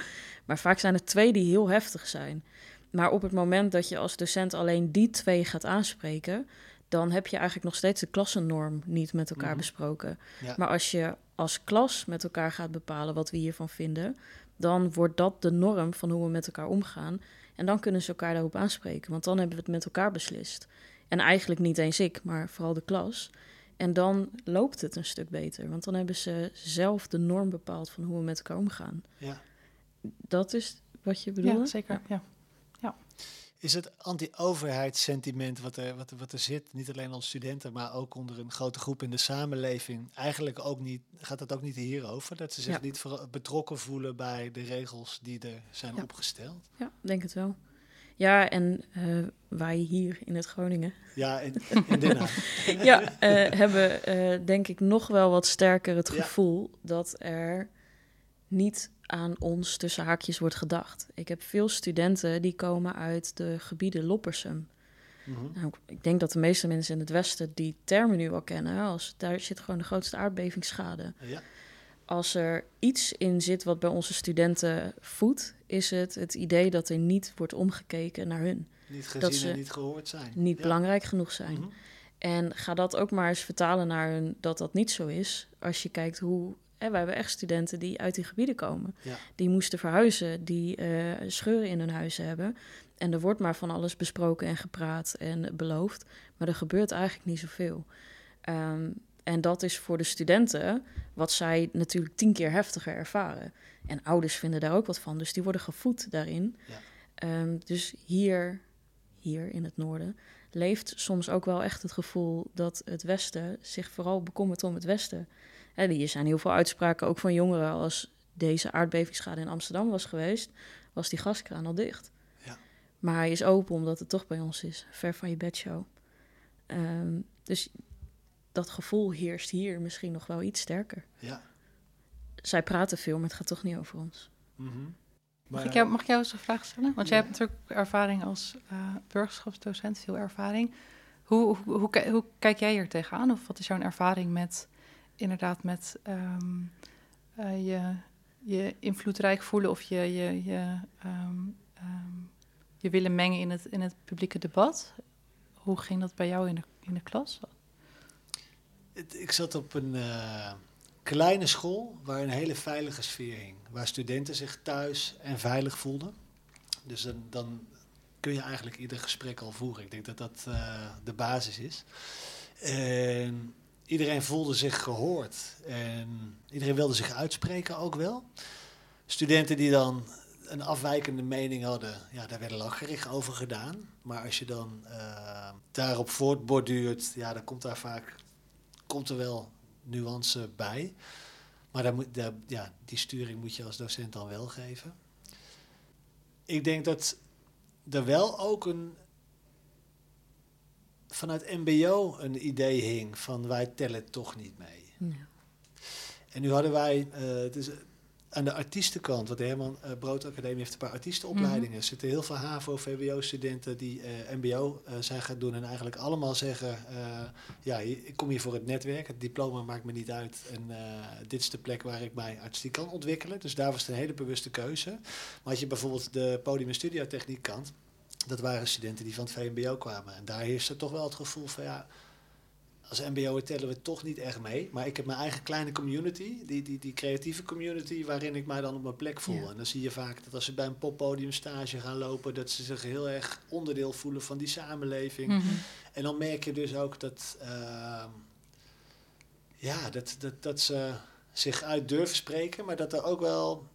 Maar vaak zijn er twee die heel heftig zijn. Maar op het moment dat je als docent alleen die twee gaat aanspreken, dan heb je eigenlijk nog steeds de klassennorm niet met elkaar mm besproken. Ja. Maar als je als klas met elkaar gaat bepalen wat we hiervan vinden, dan wordt dat de norm van hoe we met elkaar omgaan. En dan kunnen ze elkaar daarop aanspreken, want dan hebben we het met elkaar beslist. En eigenlijk niet eens ik, maar vooral de klas. En dan loopt het een stuk beter, want dan hebben ze zelf de norm bepaald van hoe we met elkaar omgaan. Ja. Dat is wat je bedoelt? Ja, zeker. Ja. Is het anti-overheidssentiment wat er, wat, er, wat er zit, niet alleen onder studenten, maar ook onder een grote groep in de samenleving, eigenlijk ook niet, gaat het ook niet hierover? Dat ze zich ja. niet betrokken voelen bij de regels die er zijn ja. opgesteld? Ja, denk het wel. Ja, en uh, wij hier in het Groningen. Ja, in, in Den Haag. *laughs* ja, uh, hebben uh, denk ik nog wel wat sterker het gevoel dat er niet aan ons tussen haakjes wordt gedacht. Ik heb veel studenten die komen uit de gebieden Loppersum. Mm -hmm. nou, ik denk dat de meeste mensen in het Westen die termen nu wel kennen. Als, daar zit gewoon de grootste aardbevingsschade. Ja. Als er iets in zit wat bij onze studenten voedt, is het het idee dat er niet wordt omgekeken naar hun. Niet gezien dat ze en niet gehoord zijn. Niet ja. belangrijk genoeg zijn. Mm -hmm. En ga dat ook maar eens vertalen naar hun dat dat niet zo is. Als je kijkt hoe Hè, we hebben echt studenten die uit die gebieden komen. Ja. Die moesten verhuizen, die eh, scheuren in hun huis hebben. En er wordt maar van alles besproken en gepraat en beloofd. Maar er gebeurt eigenlijk niet zoveel. Ehm, en dat is voor de studenten wat zij natuurlijk tien keer heftiger ervaren. En ouders vinden daar ook wat van, dus die worden gevoed daarin. Ja. Ehm, dus hier, hier in het noorden, leeft soms ook wel echt het gevoel dat het Westen zich vooral bekommert om het Westen. En hier zijn heel veel uitspraken, ook van jongeren. Als deze aardbevingsschade in Amsterdam was geweest, was die gaskraan al dicht. Ja. Maar hij is open omdat het toch bij ons is. Ver van je bedshow. Ehm, dus dat gevoel heerst hier misschien nog wel iets sterker. Ja. Zij praten veel, maar het gaat toch niet over ons. Mhm. Mag Maar, ik, jou, mag ik jou eens een vraag stellen? Want jij hebt natuurlijk ervaring als eh burgerschapsdocent, veel ervaring. Hoe, hoe, hoe kijk jij hier tegenaan? Of wat is jouw ervaring met inderdaad met ehm, eh, je, je invloedrijk voelen of je, je, je, ehm, ehm, je willen mengen in het, in het publieke debat? Hoe ging dat bij jou in de, in de klas? Ik zat op een eh, kleine school waar een hele veilige sfeer hing. Waar studenten zich thuis en veilig voelden. Dus dan, kun je eigenlijk ieder gesprek al voeren. Ik denk dat dat eh, de basis is. En iedereen voelde zich gehoord. En iedereen wilde zich uitspreken ook wel. Studenten die dan een afwijkende mening hadden, ja, daar werd lachgericht over gedaan. Maar als je dan eh, daarop voortborduurt, ja, dan komt daar vaak komt er wel nuance bij. Maar daar moet, daar, ja, die sturing moet je als docent dan wel geven. Ik denk dat er wel ook een vanuit MBO een idee hing van wij tellen toch niet mee. Ja. En nu hadden wij, eh, het is aan de artiestenkant, want de Herman uh, Brood Academie heeft een paar artiestenopleidingen. Er zitten heel veel HAVO, VWO-studenten die eh, MBO eh, zijn gaan doen en eigenlijk allemaal zeggen: eh, Ja, ik kom hier voor het netwerk, het diploma maakt me niet uit en eh, dit is de plek waar ik mij artistiek kan ontwikkelen. Dus daar was het een hele bewuste keuze. Maar als je bijvoorbeeld de podium- en studiotechniek kant, dat waren studenten die van het VMBO kwamen. En daar heerste toch wel het gevoel van ja als MBO tellen we toch niet echt mee. Maar ik heb mijn eigen kleine community, die, die, die creatieve community, waarin ik mij dan op mijn plek voel. Ja. En dan zie je vaak dat als ze bij een poppodium stage gaan lopen, dat ze zich heel erg onderdeel voelen van die samenleving. Mhm. En dan merk je dus ook dat, ehm, ja, dat, dat, dat ze zich uit durven spreken, maar dat er ook wel,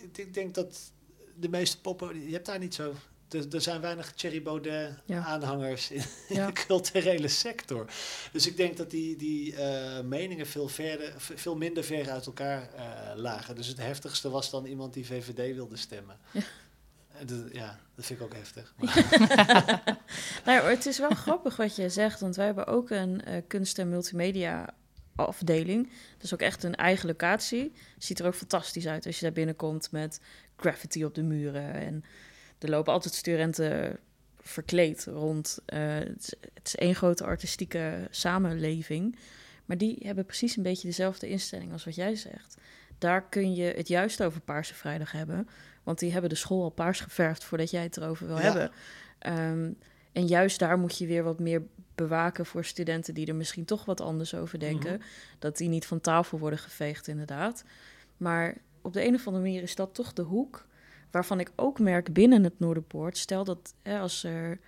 ik, ik denk dat de meeste poppen, je hebt daar niet zo er, er, zijn weinig Thierry Baudet Ja. aanhangers in, in Ja. de culturele sector. Dus ik denk dat die, die eh, meningen veel, verder, veel minder ver uit elkaar eh, lagen. Dus het heftigste was dan iemand die VVD wilde stemmen. Ja. Ja, dat vind ik ook heftig. *laughs* Nou het is wel grappig wat je zegt, want wij hebben ook een eh, kunst- en multimedia afdeling. Dat is ook echt een eigen locatie. Ziet er ook fantastisch uit als je daar binnenkomt met graffiti op de muren. En er lopen altijd studenten verkleed rond. Eh, het, is, één grote artistieke samenleving. Maar die hebben precies een beetje dezelfde instelling als wat jij zegt. Daar kun je het juist over Paarse Vrijdag hebben. Want die hebben de school al paars geverfd voordat jij het erover wil Ja. hebben. Ehm, en juist daar moet je weer wat meer bewaken voor studenten die er misschien toch wat anders over denken. Mhm. Dat die niet van tafel worden geveegd, inderdaad. Maar op de een of andere manier is dat toch de hoek waarvan ik ook merk binnen het Noorderpoort. Stel dat hè, als er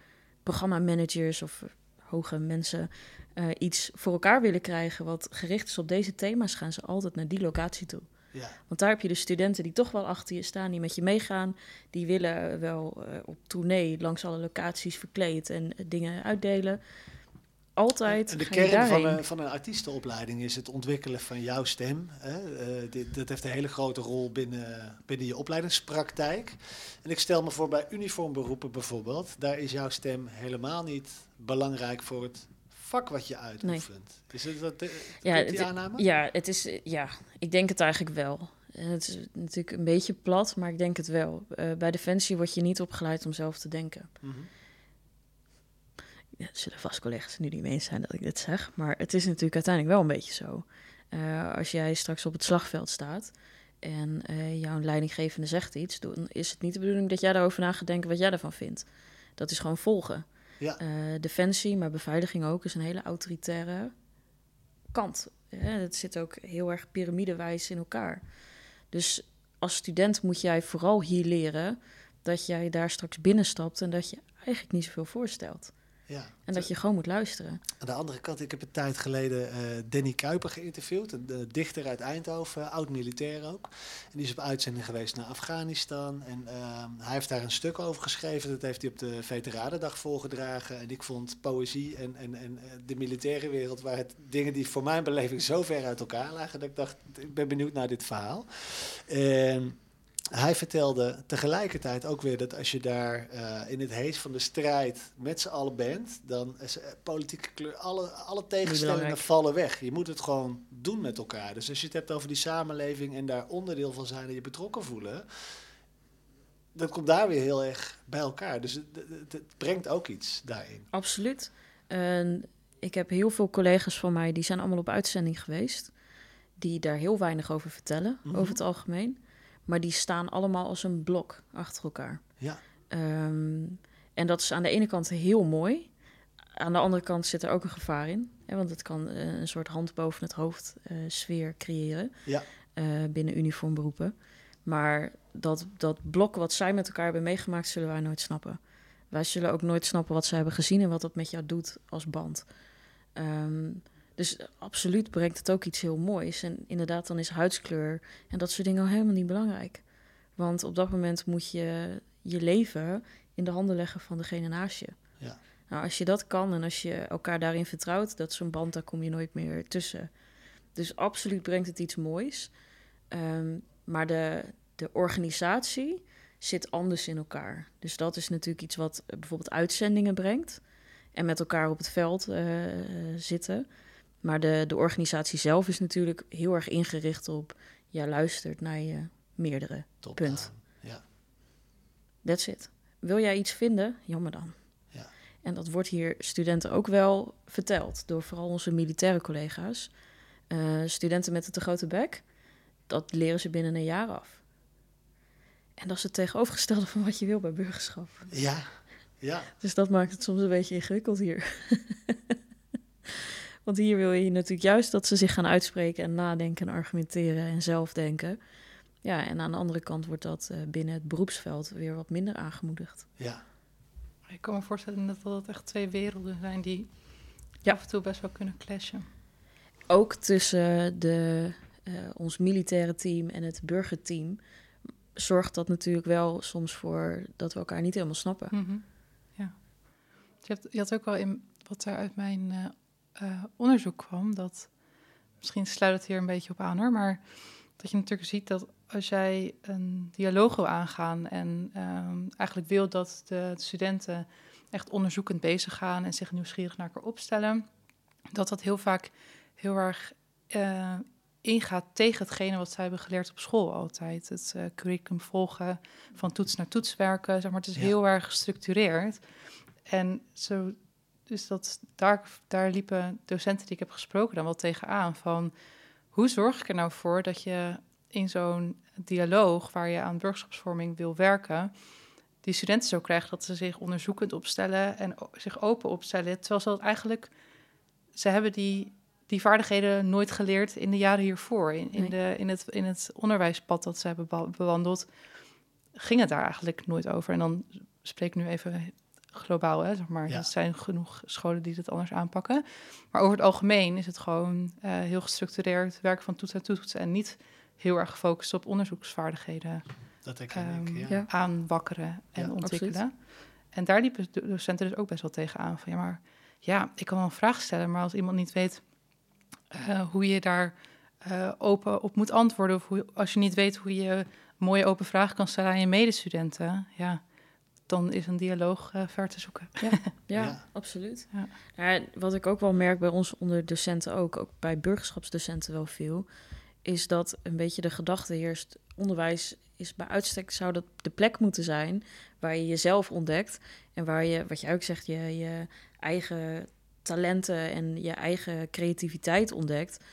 programmamanagers of eh, hoge mensen eh, iets voor elkaar willen krijgen wat gericht is op deze thema's, gaan ze altijd naar die locatie toe. Ja, Want daar heb je de studenten die toch wel achter je staan, die met je meegaan. Die willen wel eh, op tournee langs alle locaties verkleed en eh, dingen uitdelen. Altijd. En de kern van een, van een artiestenopleiding is het ontwikkelen van jouw stem. Hè. Eh, dit, dat heeft een hele grote rol binnen, binnen je opleidingspraktijk. En ik stel me voor bij uniformberoepen bijvoorbeeld, daar is jouw stem helemaal niet belangrijk voor het vak wat je uitoefent. Is het dat, eh, Ja, die het- aanname? Ja, het is, eh, ja, ik denk het eigenlijk wel. Het is natuurlijk een beetje plat, maar ik denk het wel. Bij Defensie word je niet opgeleid om zelf te denken. Mhm. Ja, zullen vast collega's nu niet mee eens zijn dat ik dit zeg. Maar het is natuurlijk uiteindelijk wel een beetje zo. Eh, als jij straks op het slagveld staat en eh, jouw leidinggevende zegt iets, dan is het niet de bedoeling dat jij daarover na gaat denken wat jij ervan vindt. Dat is gewoon volgen. Ja. Eh, defensie, maar beveiliging ook, is een hele autoritaire kant. Het zit ook heel erg piramidewijs in elkaar. Dus als student moet jij vooral hier leren dat jij daar straks binnenstapt en dat je eigenlijk niet zoveel voorstelt. Ja. En dat je gewoon moet luisteren. Aan de andere kant, ik heb een tijd geleden uh, Danny Kuiper geïnterviewd, een dichter uit Eindhoven, oud-militair ook. En die is op uitzending geweest naar Afghanistan. En uh, hij heeft daar een stuk over geschreven, dat heeft hij op de Veteranendag voorgedragen. En ik vond poëzie en, en, en eh, de militaire wereld waren het dingen die voor mijn beleving zo ver uit elkaar lagen, dat ik dacht, ik ben benieuwd naar dit verhaal. En hij vertelde tegelijkertijd ook weer dat als je daar uh, in het heet van de strijd met z'n allen bent, dan is uh, politieke kleur, alle, alle tegenstellingen vallen weg. Je moet het gewoon doen met elkaar. Dus als je het hebt over die samenleving en daar onderdeel van zijn en je betrokken voelen, dan komt daar weer heel erg bij elkaar. Dus het, het, het brengt ook iets daarin. Absoluut. En ik heb heel veel collega's van mij, die zijn allemaal op uitzending geweest, die daar heel weinig over vertellen, mm -hmm. over het algemeen. Maar die staan allemaal als een blok achter elkaar. Ja. Um, en dat is aan de ene kant heel mooi. Aan de andere kant zit er ook een gevaar in. Hè, want het kan uh, een soort hand boven het hoofd uh, sfeer creëren. Ja. Uh, binnen uniformberoepen. Maar dat, dat blok wat zij met elkaar hebben meegemaakt, zullen wij nooit snappen. Wij zullen ook nooit snappen wat zij hebben gezien en wat dat met jou doet als band. Um, dus absoluut brengt het ook iets heel moois. En inderdaad, dan is huidskleur en dat soort dingen al helemaal niet belangrijk. Want op dat moment moet je je leven in de handen leggen van degene naast je. Ja. Nou, als je dat kan en als je elkaar daarin vertrouwt, dat zo'n band, daar kom je nooit meer tussen. Dus absoluut brengt het iets moois. Um, maar de, de organisatie zit anders in elkaar. Dus dat is natuurlijk iets wat bijvoorbeeld uitzendingen brengt. En met elkaar op het veld uh, zitten. Maar de, de organisatie zelf is natuurlijk heel erg ingericht op... jij luistert naar je meerdere. Top Punt. Ja. That's it. Wil jij iets vinden? Jammer dan. Ja. En dat wordt hier studenten ook wel verteld... door vooral onze militaire collega's. Uh, studenten met de te grote bek... dat leren ze binnen een jaar af. En dat is het tegenovergestelde *laughs* van wat je wil bij burgerschap. Ja, ja. Dus dat maakt het soms een beetje ingewikkeld hier. *laughs* Want hier wil je natuurlijk juist dat ze zich gaan uitspreken en nadenken en argumenteren en zelf denken. Ja, en aan de andere kant wordt dat uh, binnen het beroepsveld weer wat minder aangemoedigd. Ja. Ik kan me voorstellen dat dat echt twee werelden zijn die Ja. af en toe best wel kunnen clashen. Ook tussen de, uh, ons militaire team en het burgerteam zorgt dat natuurlijk wel soms voor dat we elkaar niet helemaal snappen. Mhm. Ja. Je, hebt, je had ook wel in wat er uit mijn uh, uh, onderzoek kwam, dat misschien sluit het hier een beetje op aan hoor, maar dat je natuurlijk ziet dat als jij een dialoog wil aangaan en um, eigenlijk wil dat de studenten echt onderzoekend bezig gaan en zich nieuwsgierig naar elkaar opstellen, dat dat heel vaak heel erg uh, ingaat tegen hetgene wat zij hebben geleerd op school altijd. Het uh, curriculum volgen, van toets naar toets werken, zeg maar. Het is Ja. heel erg gestructureerd. En zo, dus dat, daar, daar liepen docenten die ik heb gesproken dan wel tegenaan van... hoe zorg ik er nou voor dat je in zo'n dialoog waar je aan burgerschapsvorming wil werken... die studenten zo krijgen dat ze zich onderzoekend opstellen en zich open opstellen... terwijl ze dat eigenlijk... ze hebben die die vaardigheden nooit geleerd in de jaren hiervoor. In, in, Nee. de, in, het, in het onderwijspad dat ze hebben bewa- bewandeld, ging het daar eigenlijk nooit over. En dan spreek ik nu even globaal, hè, zeg maar. Ja. Er zijn genoeg scholen die het anders aanpakken. Maar over het algemeen is het gewoon eh, heel gestructureerd werken van toets en toets... en niet heel erg gefocust op onderzoeksvaardigheden Dat Ehm, ik. Ja. ja. aanwakkeren en Ja, ontwikkelen. En daar liepen de docenten dus ook best wel tegen aan. Van ja, maar ja, ik kan wel een vraag stellen, maar als iemand niet weet eh, hoe je daar eh, open op moet antwoorden, of hoe, als je niet weet hoe je een mooie open vraag kan stellen aan je medestudenten, ja, dan is een dialoog eh, ver te zoeken. Ja, *laughs* Ja. absoluut. Ja. Wat ik ook wel merk bij ons onder docenten ook, ook bij burgerschapsdocenten wel veel, is dat een beetje de gedachte heerst. Onderwijs is bij uitstek zou dat de plek moeten zijn waar je jezelf ontdekt en waar je, wat je ook zegt, je, je eigen talenten en je eigen creativiteit ontdekt.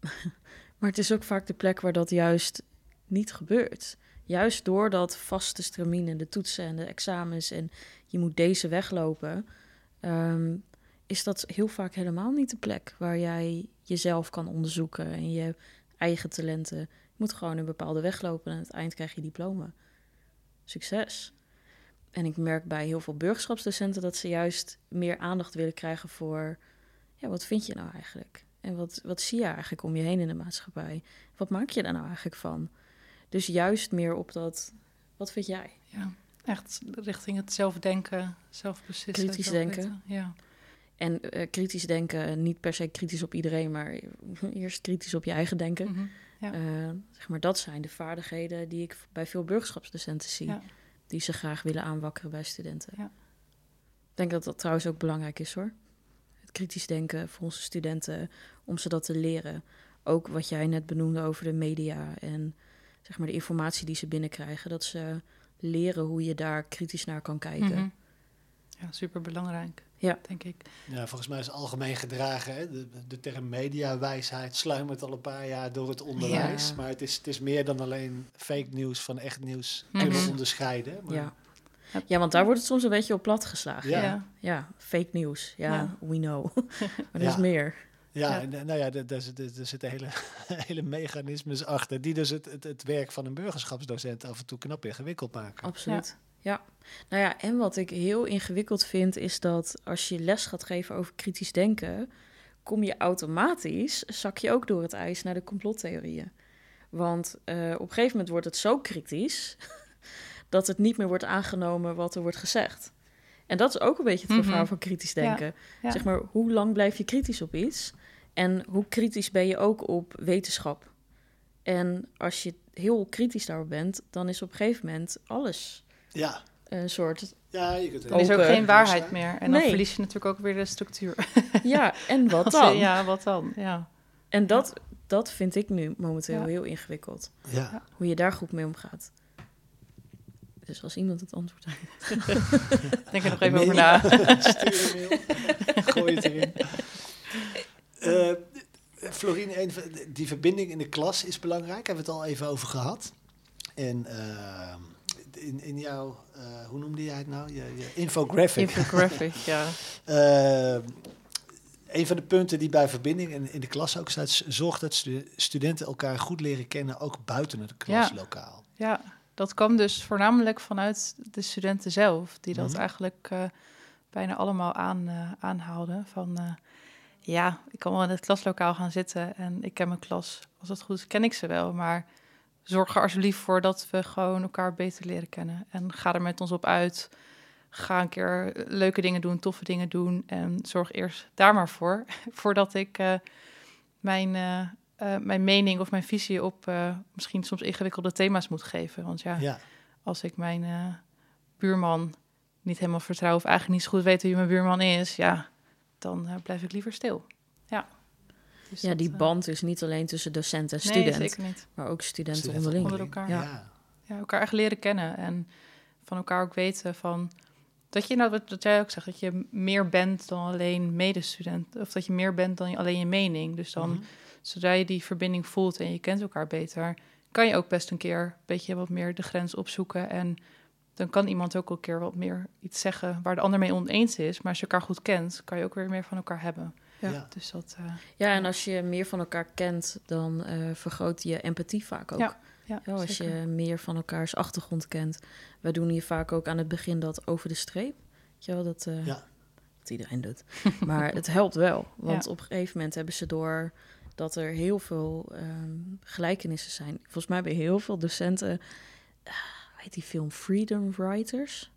*laughs* maar het is ook vaak de plek waar dat juist niet gebeurt. Juist door dat vaste stramine, de toetsen en de examens en je moet deze weglopen, ehm, is dat heel vaak helemaal niet de plek waar jij jezelf kan onderzoeken en je eigen talenten. Je moet gewoon een bepaalde weg lopen en aan het eind krijg je diploma. Succes. En ik merk bij heel veel burgerschapsdocenten dat ze juist meer aandacht willen krijgen voor, ja, wat vind je nou eigenlijk? En wat, wat zie je eigenlijk om je heen in de maatschappij? Wat maak je daar nou eigenlijk van? Dus juist meer op dat, wat vind jij? Ja, echt richting het zelfdenken, zelfbeslissen. Kritisch denken. Ja. En eh, kritisch denken, niet per se kritisch op iedereen, maar *laughs* eerst kritisch op je eigen denken. Mhm. Ja. Eh, zeg maar, dat zijn de vaardigheden die ik bij veel burgerschapsdocenten zie. Ja. Die ze graag willen aanwakkeren bij studenten. Ja. Ik denk dat dat trouwens ook belangrijk is hoor. Het kritisch denken voor onze studenten, om ze dat te leren. Ook wat jij net benoemde over de media en zeg maar de informatie die ze binnenkrijgen. Dat ze leren hoe je daar kritisch naar kan kijken. Mhm. Ja, super belangrijk. Ja. denk ik. Ja, volgens mij is het algemeen gedragen. Hè? De, de term mediawijsheid sluimert al een paar jaar door het onderwijs. Ja. Maar het is, het is meer dan alleen fake nieuws van echt nieuws Mhm. kunnen onderscheiden. Maar, Ja. ja, want daar wordt het soms een beetje op plat geslagen. Ja. Ja. Ja, fake nieuws. Ja, Ja. we know. *laughs* maar er Ja. is meer. Ja, Ja. en, eh, nou ja, daar, daar, zit- daar zitten hele, *laughs* hele mechanismes achter. Die dus het, het, het werk van een burgerschapsdocent af en toe knap ingewikkeld maken. Absoluut. Ja. Nou ja, en wat ik heel ingewikkeld vind, is dat als je les gaat geven over kritisch denken, kom je automatisch, zak je ook door het ijs naar de complottheorieën. Want eh, op een gegeven moment wordt het zo kritisch *laughs* dat het niet meer wordt aangenomen wat er wordt gezegd. En dat is ook een beetje het Mhm. gevaar van kritisch Ja. denken. Ja. Zeg maar, hoe lang blijf je kritisch op iets? En hoe kritisch ben je ook op wetenschap? En als je heel kritisch daarop bent, dan is op een gegeven moment alles Ja, een soort. ja je kunt Dan is ook geen waarheid meer. En dan verlies je natuurlijk ook weer de structuur. *laughs* Ja, en *laughs* wat Als- dan? Ja, wat dan? Ja. En dat, dat vind ik nu momenteel Ja. heel ingewikkeld. ja. Hoe je daar goed mee omgaat. Dus als iemand het antwoord heeft. *laughs* Denk er nog even over na. Stuur een mail. Gooi het erin. Eh Florine, een die verbinding in de klas is belangrijk. Hebben we het al even over gehad. En eh, in, in jouw, eh, hoe noemde jij het nou? Je, je infographic. Infographic, ja. *laughs* Een van de punten die bij verbinding in, in de klas ook staat, is zorg dat stu- studenten elkaar goed leren kennen, ook buiten het klaslokaal. Ja, dat kwam dus voornamelijk vanuit de studenten zelf, die dat Mhm. eigenlijk bijna allemaal aan, aanhaalden. Van ja, ik kan wel in het klaslokaal gaan zitten en ik ken mijn klas. Als dat goed is, ken ik ze wel. Maar zorg er alsjeblieft voor dat we gewoon elkaar beter leren kennen. En ga er met ons op uit. Ga een keer leuke dingen doen, toffe dingen doen. En zorg eerst daar maar voor, *laughs* voordat ik eh, mijn, eh, eh, mijn mening of mijn visie op misschien soms ingewikkelde thema's moet geven. Want ja, Ja, als ik mijn buurman niet helemaal vertrouw of eigenlijk niet zo goed weet wie mijn buurman is, ja, dan eh, blijf ik liever stil. Ja, Dus Ja, dat, die eh, band is niet alleen tussen docent en Nee, student, zeker niet. maar ook studenten studenten onderling. Onder elkaar. ja. Ja. Ja, elkaar echt leren kennen en van elkaar ook weten van dat je nou wat, wat jij ook zegt dat je meer bent dan alleen medestudent of dat je meer bent dan alleen je mening. Dus dan Mhm. zodra je die verbinding voelt en je kent elkaar beter, kan je ook best een keer een beetje wat meer de grens opzoeken. En dan kan iemand ook een keer wat meer iets zeggen waar de ander mee oneens is. Maar als je elkaar goed kent, kan je ook weer meer van elkaar hebben. Ja. Ja. Dus dat. eh, Ja, en als je meer van elkaar kent, dan eh, vergroot je empathie vaak ook. Ja, ja, Ja, als zeker. je meer van elkaars achtergrond kent. Wij doen hier vaak ook aan het begin dat over de streep. Weet je wel, dat, eh, Ja. dat iedereen doet. *laughs* maar het helpt wel, want Ja. op een gegeven moment hebben ze door dat er heel veel ehm, gelijkenissen zijn. Volgens mij hebben heel veel docenten, heet die film Freedom Writers?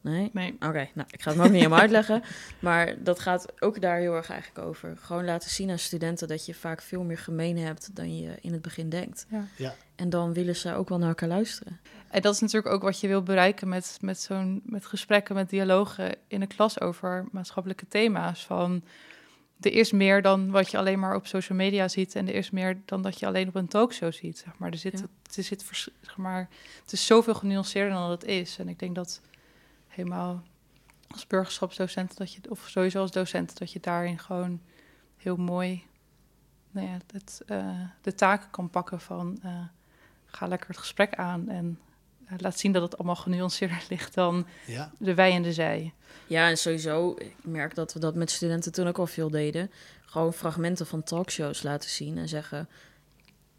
Nee? Nee. Oké, nou, ik ga het me ook niet helemaal uitleggen. Maar dat gaat ook daar heel erg eigenlijk over. Gewoon laten zien aan studenten dat je vaak veel meer gemeen hebt dan je in het begin denkt. Ja. Ja. En dan willen ze ook wel naar elkaar luisteren. En dat is natuurlijk ook wat je wil bereiken met, met zo'n met gesprekken, met dialogen in de klas over maatschappelijke thema's. Van er is meer dan wat je alleen maar op social media ziet. En er is meer dan dat je alleen op een talkshow ziet. Zeg maar. Er zit, Ja. er zit zeg maar, het is zoveel genuanceerder dan dat het is. En ik denk dat helemaal als burgerschapsdocent, dat je, of sowieso als docent, dat je daarin gewoon heel mooi nou ja, het, eh, de taken kan pakken van eh, ga lekker het gesprek aan en laat zien dat het allemaal genuanceerder *laughs* ligt dan Ja, de wij en de zij. Ja, en sowieso, ik merk dat we dat met studenten toen ook al veel deden. Gewoon fragmenten van talkshows laten zien en zeggen...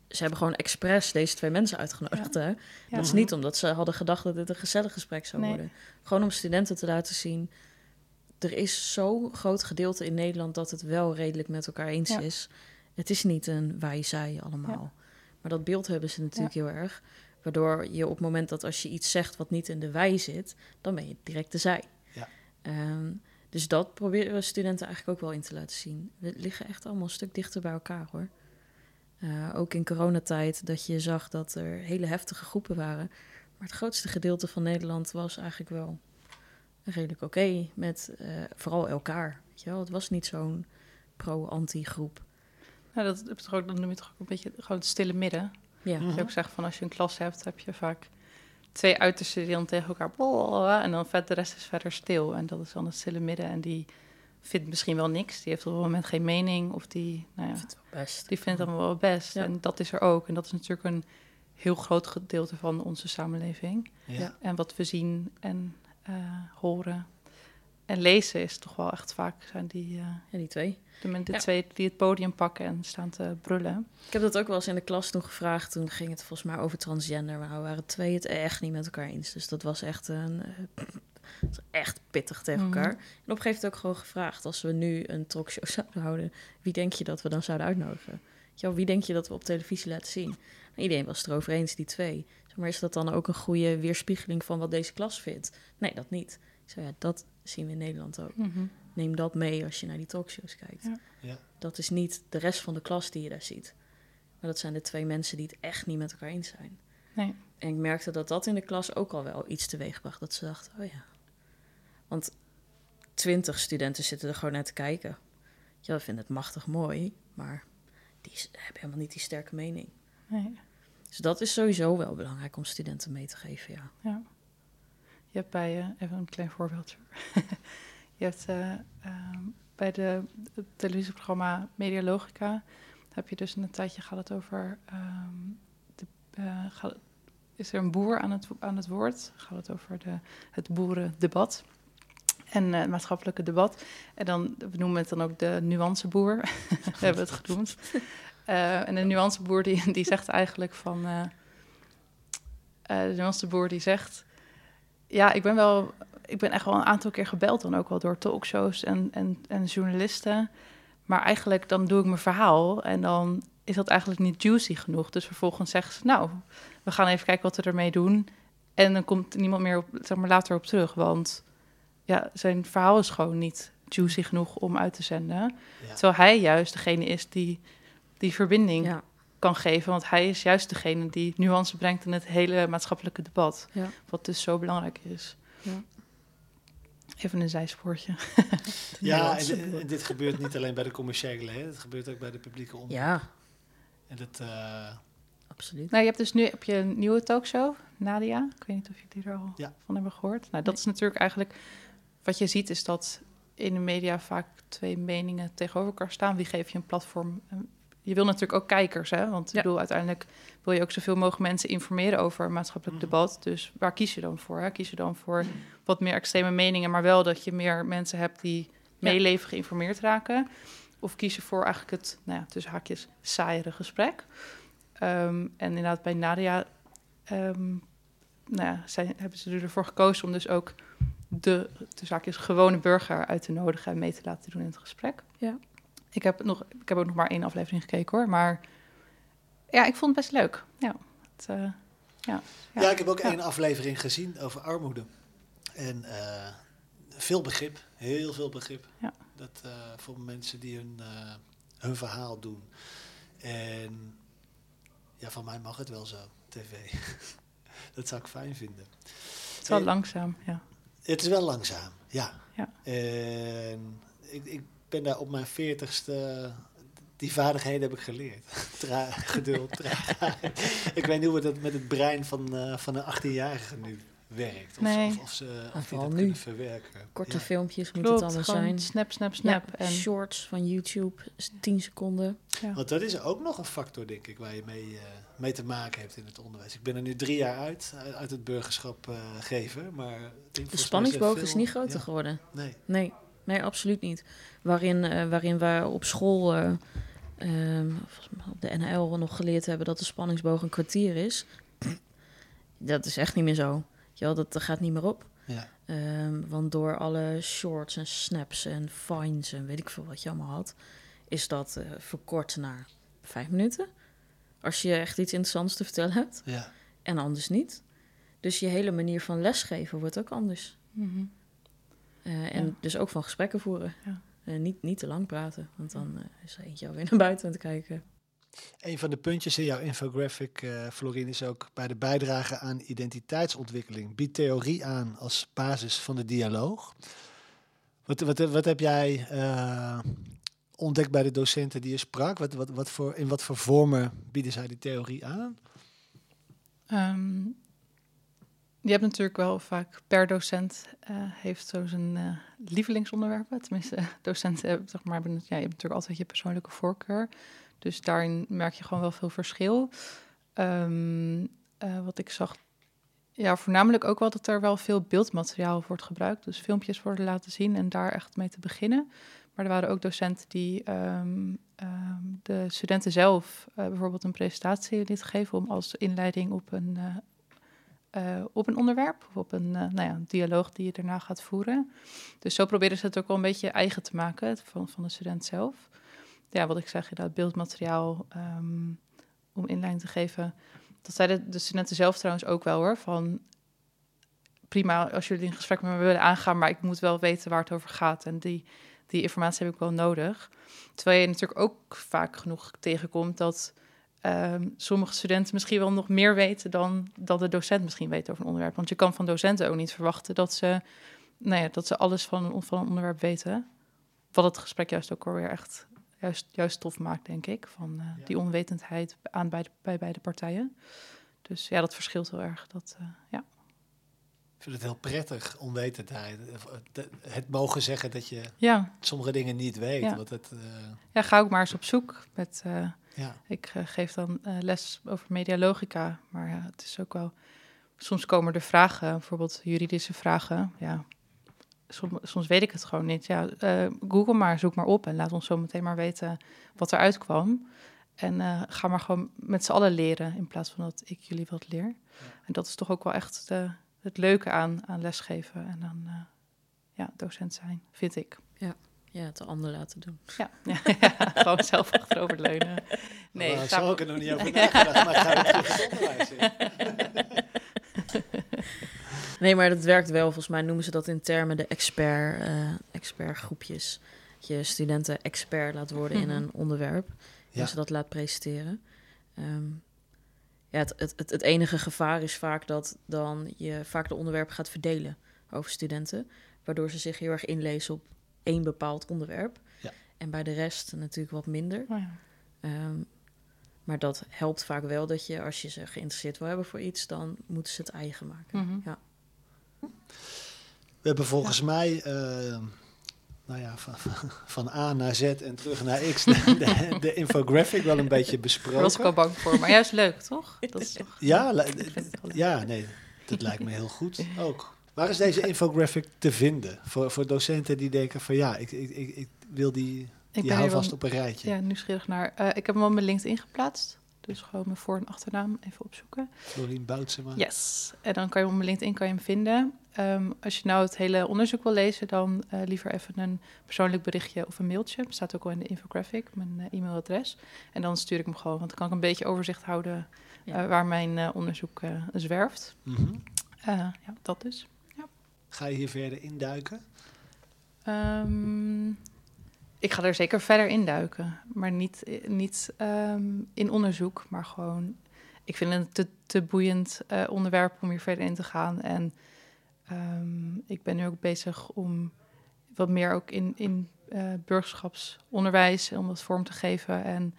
Ze hebben gewoon expres deze twee mensen uitgenodigd, hè? Ja. Dat is niet omdat ze hadden gedacht dat dit een gezellig gesprek zou Nee. worden. Gewoon om studenten te laten zien... Er is zo'n groot gedeelte in Nederland dat het wel redelijk met elkaar eens Ja. is. Het is niet een wij-zij allemaal. Maar dat beeld hebben ze natuurlijk heel erg. Waardoor je op het moment dat als je iets zegt wat niet in de wij zit... dan ben je direct de zij. Ja. Ehm, dus dat proberen we studenten eigenlijk ook wel in te laten zien. We liggen echt allemaal een stuk dichter bij elkaar, hoor. Eh, ook in coronatijd, dat je zag dat er hele heftige groepen waren. Maar het grootste gedeelte van Nederland was eigenlijk wel redelijk oké met eh, vooral elkaar. Weet je wel? Het was niet zo'n pro-anti groep. Nou, dat, dat, is toch ook- dan noem je toch ook een beetje gewoon het stille midden. Ja, Mhm. Je ook zegt van als je een klas hebt, heb je vaak twee uitersten die dan tegen elkaar blablabla, en dan vet, de rest is verder stil. En dat is dan het stille midden. En die vindt misschien wel niks. Die heeft op het moment geen mening. Of die, nou ja, best. die vindt het allemaal wel best. Ja. En dat is er ook. En dat is natuurlijk een heel groot gedeelte van onze samenleving. ja. Ja. En wat we zien en eh, horen en lezen is toch wel echt vaak zijn die, eh, Ja, die twee. De, de Ja. twee die het podium pakken en staan te brullen. Ik heb dat ook wel eens in de klas toen gevraagd. Toen ging het volgens mij over transgender. Maar we waren twee het echt niet met elkaar eens. Dus dat was echt een... eh, echt pittig tegen Mhm. elkaar. En op een gegeven moment ook gewoon gevraagd... als we nu een talkshow *laughs* zouden houden... wie denk je dat we dan zouden uitnodigen? Wel, wie denk je dat we op televisie laten zien? En iedereen was het erover eens, die twee. Maar is dat dan ook een goede weerspiegeling van wat deze klas vindt? Nee, dat niet. Ik zei, ja, dat zien we in Nederland ook. Neem dat mee als je naar die talkshows kijkt. Ja. Ja. Dat is niet de rest van de klas die je daar ziet. Maar dat zijn de twee mensen die het echt niet met elkaar eens zijn. Nee. En ik merkte dat dat in de klas ook al wel iets teweeg bracht. Dat ze dachten, oh ja. Want twintig studenten zitten er gewoon naar te kijken. Ja, we vinden het machtig mooi, maar die hebben helemaal niet die sterke mening. Nee. Dus dat is sowieso wel belangrijk om studenten mee te geven, ja. Ja. Je hebt bij, eh, even een klein voorbeeldje. *laughs* je hebt eh, ehm, bij de, het televisieprogramma Medialogica, heb je dus een tijdje het over, ehm, de, eh, gaat, is er een boer aan het, aan het woord, gaat het over de, het boerendebat. En eh, het maatschappelijke debat. En dan, we noemen het dan ook de nuanceboer. *laughs* we hebben het genoemd. *laughs* En de nuanceboer die, die zegt eigenlijk van... de nuanceboer die zegt... Ja, ik ben wel... Ik ben echt wel een aantal keer gebeld dan ook wel door talkshows en, en, en journalisten. Maar eigenlijk dan doe ik mijn verhaal en dan is dat eigenlijk niet juicy genoeg. Dus vervolgens zeggen ze, nou, we gaan even kijken wat we ermee doen. En dan komt niemand meer op, zeg maar, later op terug. Want ja, zijn verhaal is gewoon niet juicy genoeg om uit te zenden. Ja. Terwijl hij juist degene is die die verbinding Ja, kan geven. Want hij is juist degene die nuance brengt in het hele maatschappelijke debat. ja. Wat dus zo belangrijk is. Even een zijspoortje. *laughs* Ja, en, en dit gebeurt niet alleen bij de commerciële, hè. het gebeurt ook bij de publieke omroep. ja En dat, eh, absoluut. Nou, je hebt dus nu heb je een nieuwe talkshow, Nadia. Ik weet niet of jullie er al Ja. van hebben gehoord. Nou, dat Nee. is natuurlijk eigenlijk... Wat je ziet is dat in de media vaak twee meningen tegenover elkaar staan. Wie geeft je een platform? Je wil natuurlijk ook kijkers, hè? Want Ja. ik bedoel, uiteindelijk wil je ook zoveel mogelijk mensen informeren over maatschappelijk Mhm. debat. Dus waar kies je dan voor? Hè? Kies je dan voor wat meer extreme meningen, maar wel dat je meer mensen hebt die meeleven, geïnformeerd raken? Of kies je voor eigenlijk het, nou ja, tussen haakjes, saaiere gesprek? Ehm, en inderdaad, bij Nadia ehm, nou ja, zijn, hebben ze ervoor gekozen om dus ook de tussen haakjes, gewone burger uit te nodigen en mee te laten doen in het gesprek. Ja. Ik heb, nog, ik heb ook nog maar één aflevering gekeken hoor, maar ja, ik vond het best leuk. Ja, het, eh, ja. ja. ik heb ook Ja. één aflevering gezien over armoede. En eh, veel begrip, heel veel begrip. Ja. Dat eh, voor mensen die hun, hun verhaal doen. En ja, van mij mag het wel zo, tv. *laughs* dat zou ik fijn vinden. het is wel langzaam. Ja. Het is wel langzaam, ja. Ja. En ik, ik ben daar op mijn veertigste... Die vaardigheden heb ik geleerd. *laughs* Tra geduld, traagheid. *laughs* ik weet niet hoe dat met het brein van, eh, van een 18-jarige nu werkt. Of, Nee. of, of ze of die vooral dat nu. kunnen verwerken. Korte Ja. filmpjes moet Klopt, het allemaal zijn. snap, snap, snap. Ja, en, shorts van YouTube, is 10 seconden. Want dat is ook nog een factor, denk ik, waar je mee, eh, mee te maken hebt in het onderwijs. Ik ben er nu drie jaar uit, uit- het burgerschap eh, geven. Maar De is spanningsboog is veel- niet groter ja, geworden. Nee. Nee, nee, absoluut niet. Waarin, eh, waarin we op school, eh, ehm, volgens mij op de NL nog geleerd hebben dat de spanningsboog een kwartier is. *clears throat* Dat is echt niet meer zo. Ja, dat, dat gaat niet meer op. Ja. Ehm, want door alle shorts en snaps en fines en weet ik veel wat je allemaal had, is dat eh, verkort naar vijf minuten. Als je echt iets interessants te vertellen hebt. Ja. En anders niet. Dus je hele manier van lesgeven wordt ook anders. Mhm. Eh, en Ja. dus ook van gesprekken voeren. Ja. Eh, niet, niet te lang praten, want dan eh, is er eentje alweer *laughs* naar buiten aan het kijken. Een van de puntjes in jouw infographic, eh Florine, is ook bij de bijdrage aan identiteitsontwikkeling. Biedt theorie aan als basis van de dialoog. Wat, wat, wat heb jij eh, ontdekt bij de docenten die je sprak? Wat, wat, wat voor, in wat voor vormen bieden zij die theorie aan? Ehm, je hebt natuurlijk wel vaak per docent eh, heeft zo zijn eh, lievelingsonderwerpen. Tenminste, *laughs* docenten hebben, zeg maar, ja, je hebt natuurlijk altijd je persoonlijke voorkeur. Dus daarin merk je gewoon wel veel verschil. Ehm, eh, wat ik zag, ja, voornamelijk ook wel dat er wel veel beeldmateriaal wordt gebruikt. Dus filmpjes worden laten zien en daar echt mee te beginnen. Maar er waren ook docenten die ehm, ehm, de studenten zelf eh, bijvoorbeeld een presentatie lieten geven om als inleiding op een, eh, op een onderwerp of op een eh, nou ja, dialoog die je daarna gaat voeren. Dus zo proberen ze het ook wel een beetje eigen te maken van, van de student zelf. Ja, wat ik zeg, inderdaad, beeldmateriaal ehm, om inleiding te geven. Dat zeiden de studenten zelf trouwens ook wel hoor, van prima als jullie een gesprek met me willen aangaan, maar ik moet wel weten waar het over gaat. En die, die informatie heb ik wel nodig. Terwijl je natuurlijk ook vaak genoeg tegenkomt dat ehm, sommige studenten misschien wel nog meer weten dan, dan de docent misschien weet over een onderwerp. Want je kan van docenten ook niet verwachten dat ze, nou ja, dat ze alles van, een- van een onderwerp weten. Wat het gesprek juist ook alweer echt juist, juist tof maakt, denk ik. Van eh, die onwetendheid aan beide, bij beide partijen. Dus ja, dat verschilt heel erg. Dat, eh, ja. Ik vind het heel prettig, onwetendheid. Het- Het mogen zeggen dat je Ja, sommige dingen niet weet. Ja. Want het, eh, ja, ga ook maar eens op zoek. Met, eh, ja. ik eh, geef dan eh, les over medialogica. Maar ja, het is ook wel... Soms komen er vragen, bijvoorbeeld juridische vragen. Ja, soms, soms weet ik het gewoon niet. Ja, eh, Google maar, zoek maar op en laat ons zo meteen maar weten wat eruit kwam. En eh, ga maar gewoon met z'n allen leren in plaats van dat ik jullie wat leer. En dat is toch ook wel echt de, het leuke aan, aan lesgeven en aan eh, ja, docent zijn, vind ik. Ja, het de ander laten doen. Ja, *laughs* ja, gewoon zelf achteroverleunen. Nee, Maar ga- zo heb ik er nog niet over nagedacht. Maar terug *laughs* onderwijs in. Nee, maar dat werkt wel. Volgens mij noemen ze dat in termen de expert, eh expertgroepjes. Dat je studenten expert laat worden in Mhm. een onderwerp. Ja. En ze dat laat presenteren. Ehm, ja, het, het, het, het enige gevaar is vaak dat dan je vaak de onderwerp gaat verdelen over studenten. Waardoor ze zich heel erg inlezen op één bepaald onderwerp. Ja. En bij de rest natuurlijk wat minder. Oh ja. Ehm, maar dat helpt vaak wel dat je, als je ze geïnteresseerd wil hebben voor iets, dan moeten ze het eigen maken. Mhm. Ja. We hebben volgens mij, eh, nou ja, van, *laughs* van A naar Z en terug naar X, de, *laughs* de, de infographic wel een beetje Daar besproken. was ik al bang voor, maar juist leuk, toch? Dat is toch... Ja, ja, nee, dat lijkt me heel goed ook. Waar is deze infographic te vinden voor, voor docenten die denken van ja, ik, ik, ik, ik wil die, Ik die ben hou vast op een rijtje. ja, nieuwsgierig naar. Eh, ik heb hem wel op mijn LinkedIn geplaatst. Dus gewoon mijn voor- en achternaam even opzoeken. Florien Boutsema. Yes. En dan kan je op mijn LinkedIn kan je hem vinden. Ehm, als je nou het hele onderzoek wil lezen, dan eh, liever even een persoonlijk berichtje of een mailtje. Staat ook al in de infographic, mijn eh, e-mailadres. En dan stuur ik hem gewoon, want dan kan ik een beetje overzicht houden Ja. eh, waar mijn eh, onderzoek eh, zwerft. Mhm. Eh, ja, dat dus. Ga je hier verder induiken? Ehm, ik ga er zeker verder induiken, maar niet, niet ehm, in onderzoek, maar gewoon. Ik vind het een te, te boeiend eh, onderwerp om hier verder in te gaan. En ehm, ik ben nu ook bezig om wat meer ook in, in eh, burgerschapsonderwijs, om dat vorm te geven. En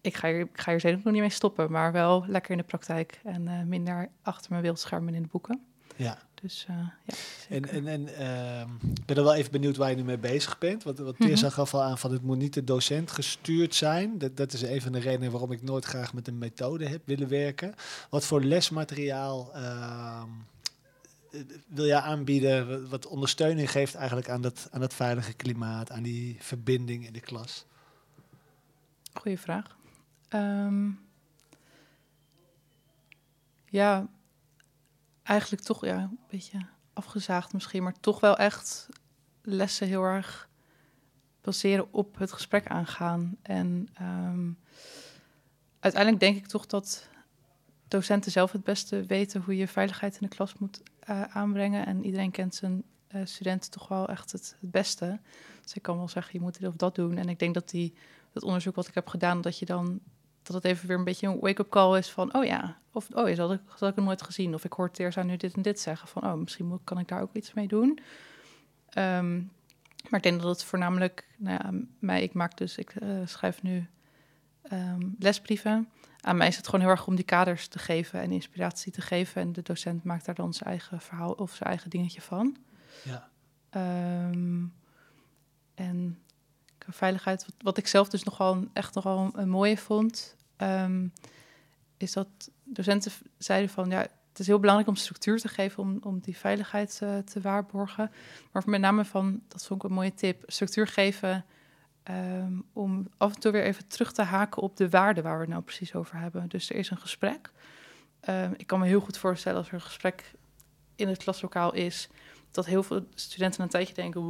ik ga, hier, ik ga hier zeker nog niet mee stoppen, maar wel lekker in de praktijk en eh, minder achter mijn beeldschermen in de boeken. Ja. Dus uh, ja. En, en, en uh, ik ben er wel even benieuwd waar je nu mee bezig bent. Want wat Teersa mm -hmm. gaf al aan van het moet niet de docent gestuurd zijn. Dat, dat is een van de redenen waarom ik nooit graag met een methode heb willen werken. Wat voor lesmateriaal uh, wil je aanbieden wat ondersteuning geeft eigenlijk aan dat, aan dat veilige klimaat, aan die verbinding in de klas? Goeie vraag. Um, ja, eigenlijk toch ja, een beetje afgezaagd misschien, maar toch wel echt lessen heel erg baseren op het gesprek aangaan. En um, uiteindelijk denk ik toch dat docenten zelf het beste weten hoe je veiligheid in de klas moet uh, aanbrengen. En iedereen kent zijn uh, studenten toch wel echt het, het, beste. Dus ik kan wel zeggen, je moet dit of dat doen. En ik denk dat die, dat onderzoek wat ik heb gedaan, dat je dan dat het even weer een beetje een wake-up call is van, oh ja, of oh, is dat ik, dat ik het nooit gezien. Of ik hoor Teersa nu dit en dit zeggen van, oh, misschien kan ik daar ook iets mee doen. Um, maar ik denk dat het voornamelijk, nou ja, mij, ik maak dus, ik uh, schrijf nu um, lesbrieven. Aan mij is het gewoon heel erg om die kaders te geven en inspiratie te geven. En de docent maakt daar dan zijn eigen verhaal of zijn eigen dingetje van. Ja. Um, en veiligheid, wat, wat, ik zelf dus nogal echt nogal een mooie vond, um, is dat docenten zeiden van ja, het is heel belangrijk om structuur te geven om, om die veiligheid uh, te waarborgen. Maar met name van, dat vond ik een mooie tip, structuur geven um, om af en toe weer even terug te haken op de waarden waar we het nou precies over hebben. Dus er is een gesprek. Um, ik kan me heel goed voorstellen als er een gesprek in het klaslokaal is, dat heel veel studenten een tijdje denken,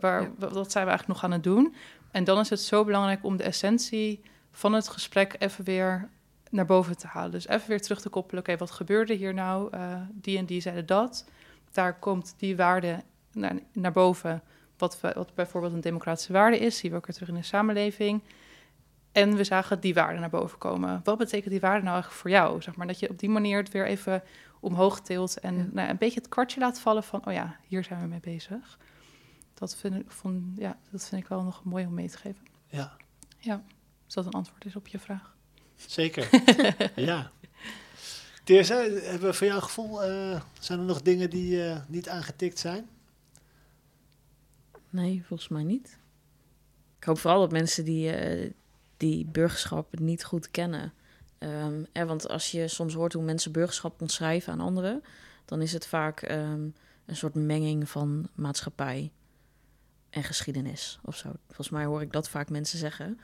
waar, ja. wat zijn we eigenlijk nog aan het doen? En dan is het zo belangrijk om de essentie van het gesprek even weer naar boven te halen. Dus even weer terug te koppelen, oké, okay, wat gebeurde hier nou? Uh, die en die zeiden dat. Daar komt die waarde naar, naar boven, wat, we, wat bijvoorbeeld een democratische waarde is, zien we ook weer terug in de samenleving. En we zagen die waarde naar boven komen. Wat betekent die waarde nou eigenlijk voor jou? Zeg maar, dat je op die manier het weer even omhoog tilt en ja. nou, een beetje het kwartje laat vallen van, oh ja, hier zijn we mee bezig. Dat vind ik, ja, dat vind ik wel nog mooi om mee te geven. Ja. Ja, als dat een antwoord is op je vraag. Zeker, *laughs* ja. Teersa, hebben we voor jouw gevoel, uh, zijn er nog dingen die uh, niet aangetikt zijn? Nee, volgens mij niet. Ik hoop vooral dat mensen die, uh, die burgerschap niet goed kennen, Um, eh, want als je soms hoort hoe mensen burgerschap omschrijven aan anderen, dan is het vaak um, een soort menging van maatschappij en geschiedenis of zo. Volgens mij hoor ik dat vaak mensen zeggen.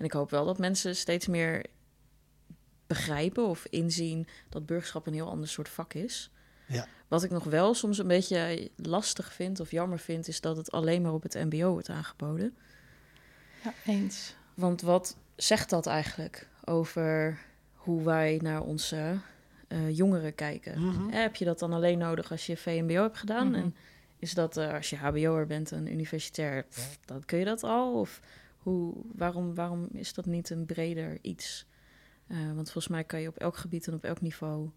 En ik hoop wel dat mensen steeds meer begrijpen of inzien dat burgerschap een heel ander soort vak is. Ja. Wat ik nog wel soms een beetje lastig vind of jammer vind, is dat het alleen maar op het MBO wordt aangeboden. Ja, eens. Want wat zegt dat eigenlijk over hoe wij naar onze uh, jongeren kijken. Mhm. Heb je dat dan alleen nodig als je VMBO hebt gedaan? Mhm. En is dat uh, als je HBO'er bent, een universitair, pff, dan kun je dat al? Of hoe, waarom, waarom is dat niet een breder iets? Uh, want volgens mij kan je op elk gebied en op elk niveau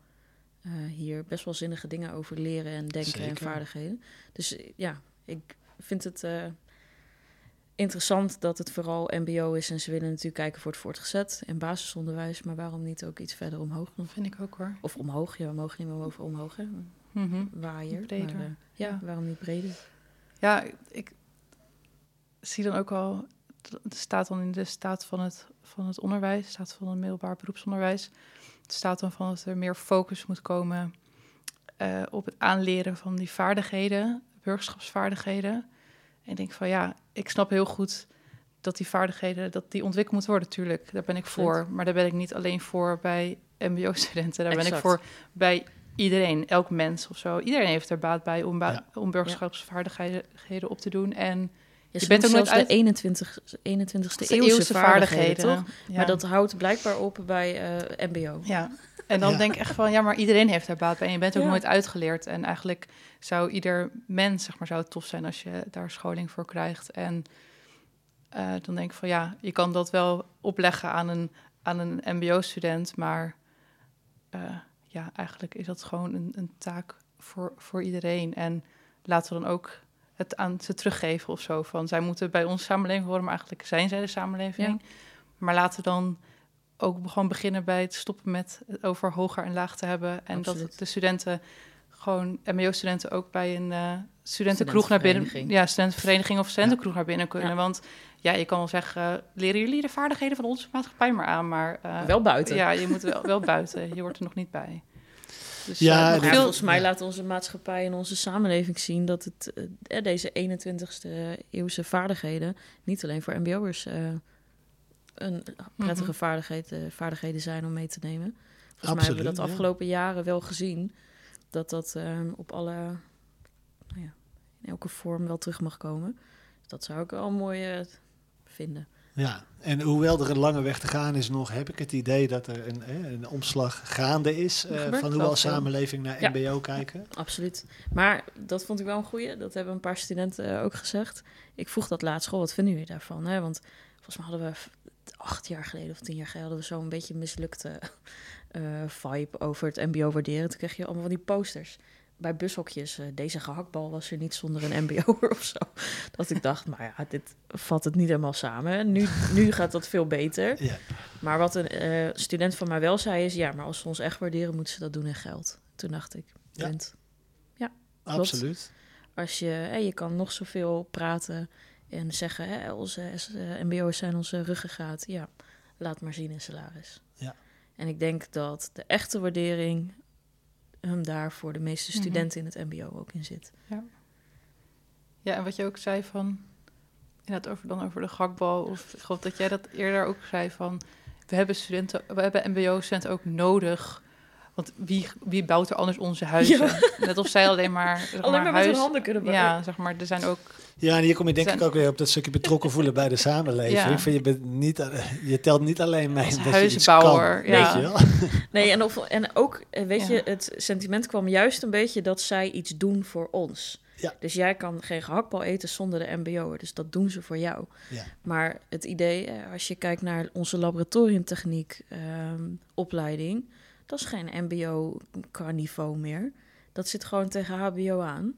hier best wel zinnige dingen over leren en denken Zeker. en vaardigheden. Dus ja, ik vind het interessant dat het vooral MBO is en ze willen natuurlijk kijken voor het voortgezet en basisonderwijs, maar waarom niet ook iets verder omhoog nog? Vind ik ook hoor. Of omhoog, ja, we mogen niet meer over omhoog, hè? Mm -hmm. Waaier. Breder. Maar, ja, ja, waarom niet breder? Ja, ik zie dan ook al, het staat dan in de staat van het, van het onderwijs, staat van het middelbaar beroepsonderwijs, het staat dan van dat er meer focus moet komen uh, op het aanleren van die vaardigheden, burgerschapsvaardigheden. En ik denk van ja, ik snap heel goed dat die vaardigheden dat die ontwikkeld moeten worden, natuurlijk. Daar ben ik voor. Maar daar ben ik niet alleen voor bij MBO-studenten. Daar ben ik voor bij iedereen, elk mens of zo. Iedereen heeft er baat bij om, ba- Ja. om burgerschapsvaardigheden op te doen. En Ja, Je bent ook nooit uit- de 21, 21ste eeuwse, eeuwse vaardigheden, toch? Ja. Maar dat houdt blijkbaar op bij eh, MBO. Ja, en dan Ja. denk ik echt van, ja, maar iedereen heeft daar baat bij. En je bent ook Ja. nooit uitgeleerd. En eigenlijk zou ieder mens, zeg maar, zou het tof zijn als je daar scholing voor krijgt. En eh, dan denk ik van, ja, je kan dat wel opleggen aan een, aan een mbo-student. Maar eh, ja, eigenlijk is dat gewoon een, een taak voor, voor iedereen. En laten we dan ook het aan ze teruggeven of zo. Van, zij moeten bij onze samenleving horen, maar eigenlijk zijn zij de samenleving. Maar laten we dan ook gewoon beginnen bij het stoppen met het over hoger en laag te hebben. En dat de studenten gewoon MBO-studenten ook bij een uh, studentenkroeg naar binnen... Ja, studentenvereniging of studentenkroeg naar binnen kunnen. Want ja, je kan wel zeggen, leren jullie de vaardigheden van onze maatschappij maar aan, maar... Uh, wel buiten. Ja, je moet wel, wel buiten. Je hoort er nog niet bij. Dus, ja, uh, veel... volgens mij laat onze maatschappij en onze samenleving zien dat het, uh, deze 21ste eeuwse vaardigheden niet alleen voor MBO'ers een prettige mm vaardigheden, vaardigheden zijn om mee te nemen. Volgens mij hebben we dat de afgelopen jaren wel gezien dat dat ehm, op alle, nou ja, in elke vorm wel terug mag komen. Dus dat zou ik wel mooi vinden. Ja, en hoewel er een lange weg te gaan is nog, heb ik het idee dat er een, een omslag gaande is uh, van hoe we als samenleving naar MBO kijken. *laughs* Absoluut. Maar dat vond ik wel een goeie. Dat hebben een paar studenten ook gezegd. Ik vroeg dat laatst school, wat vinden jullie daarvan? Hè? Want volgens mij hadden we acht jaar geleden of tien jaar geleden hadden we zo'n beetje mislukte uh, *laughs* vibe over het MBO waarderen. Toen kreeg je allemaal van die posters bij bushokjes, uh, deze gehaktbal was er niet zonder een mbo'er *laughs* of zo. Dat ik dacht, maar ja, dit vat het niet helemaal samen. Nu, *laughs* nu gaat dat veel beter. Ja. Maar wat een uh, student van mij wel zei is, ja, maar als ze ons echt waarderen, moeten ze dat doen in geld. Toen dacht ik, ja, ja absoluut. Als je, je kan nog zoveel praten en zeggen, hè, onze uh, mbo'ers zijn onze ruggengraat. Ja, laat maar zien in salaris. Ja. En ik denk dat de echte waardering hem daar voor de meeste mhm. studenten in het MBO ook in zit. Ja. ja, en wat je ook zei van, inderdaad over, dan over de gakbal, of ik geloof dat jij dat eerder ook zei van, we hebben studenten, we hebben MBO-studenten ook nodig. Want wie, wie bouwt er anders onze huizen? Net of zij alleen maar. Zeg alleen maar, met hun handen kunnen bouwen. Ja, zeg maar, er zijn ook. Ja, en hier kom je denk ik ook weer op dat stukje betrokken voelen bij de *laughs* samenleving. Ja. je, bent niet, je telt niet alleen mee. Als huisbouwer. ja. Weet je *laughs* Nee, en, of, en ook, eh, weet je, het sentiment kwam juist een beetje dat zij iets doen voor ons. Ja. Dus jij kan geen gehaktbal eten zonder de MBO'er. Dus dat doen ze voor jou. Ja. Maar het idee, eh, als je kijkt naar onze laboratoriumtechniek um, opleiding, dat is geen MBO qua niveau meer. Dat zit gewoon tegen HBO aan.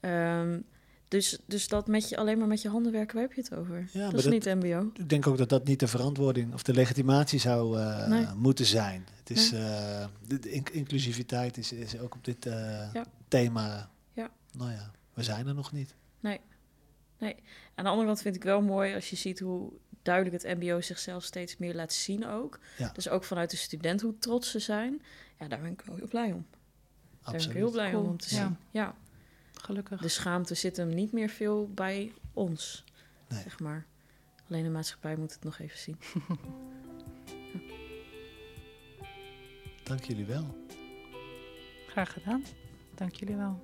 Um, dus, dus dat met je, alleen maar met je handen werken, waar heb je het over? Ja, dat is niet MBO. Ik denk ook dat dat niet de verantwoording of de legitimatie zou uh, moeten zijn. Het is, nee. uh, de, inclusiviteit is, is ook op dit uh, ja. thema. Ja. Nou ja, we zijn er nog niet. Nee. nee. Aan de andere kant vind ik wel mooi als je ziet hoe duidelijk het MBO zichzelf steeds meer laat zien ook. Ja. Dus ook vanuit de student hoe trots ze zijn. Ja, daar ben ik wel heel blij om. Absoluut. Daar ben ik heel blij om te zien. Ja. Gelukkig. De schaamte zit hem niet meer veel bij ons, nee. zeg maar. Alleen de maatschappij moet het nog even zien. ja. Dank jullie wel. Graag gedaan. Dank jullie wel.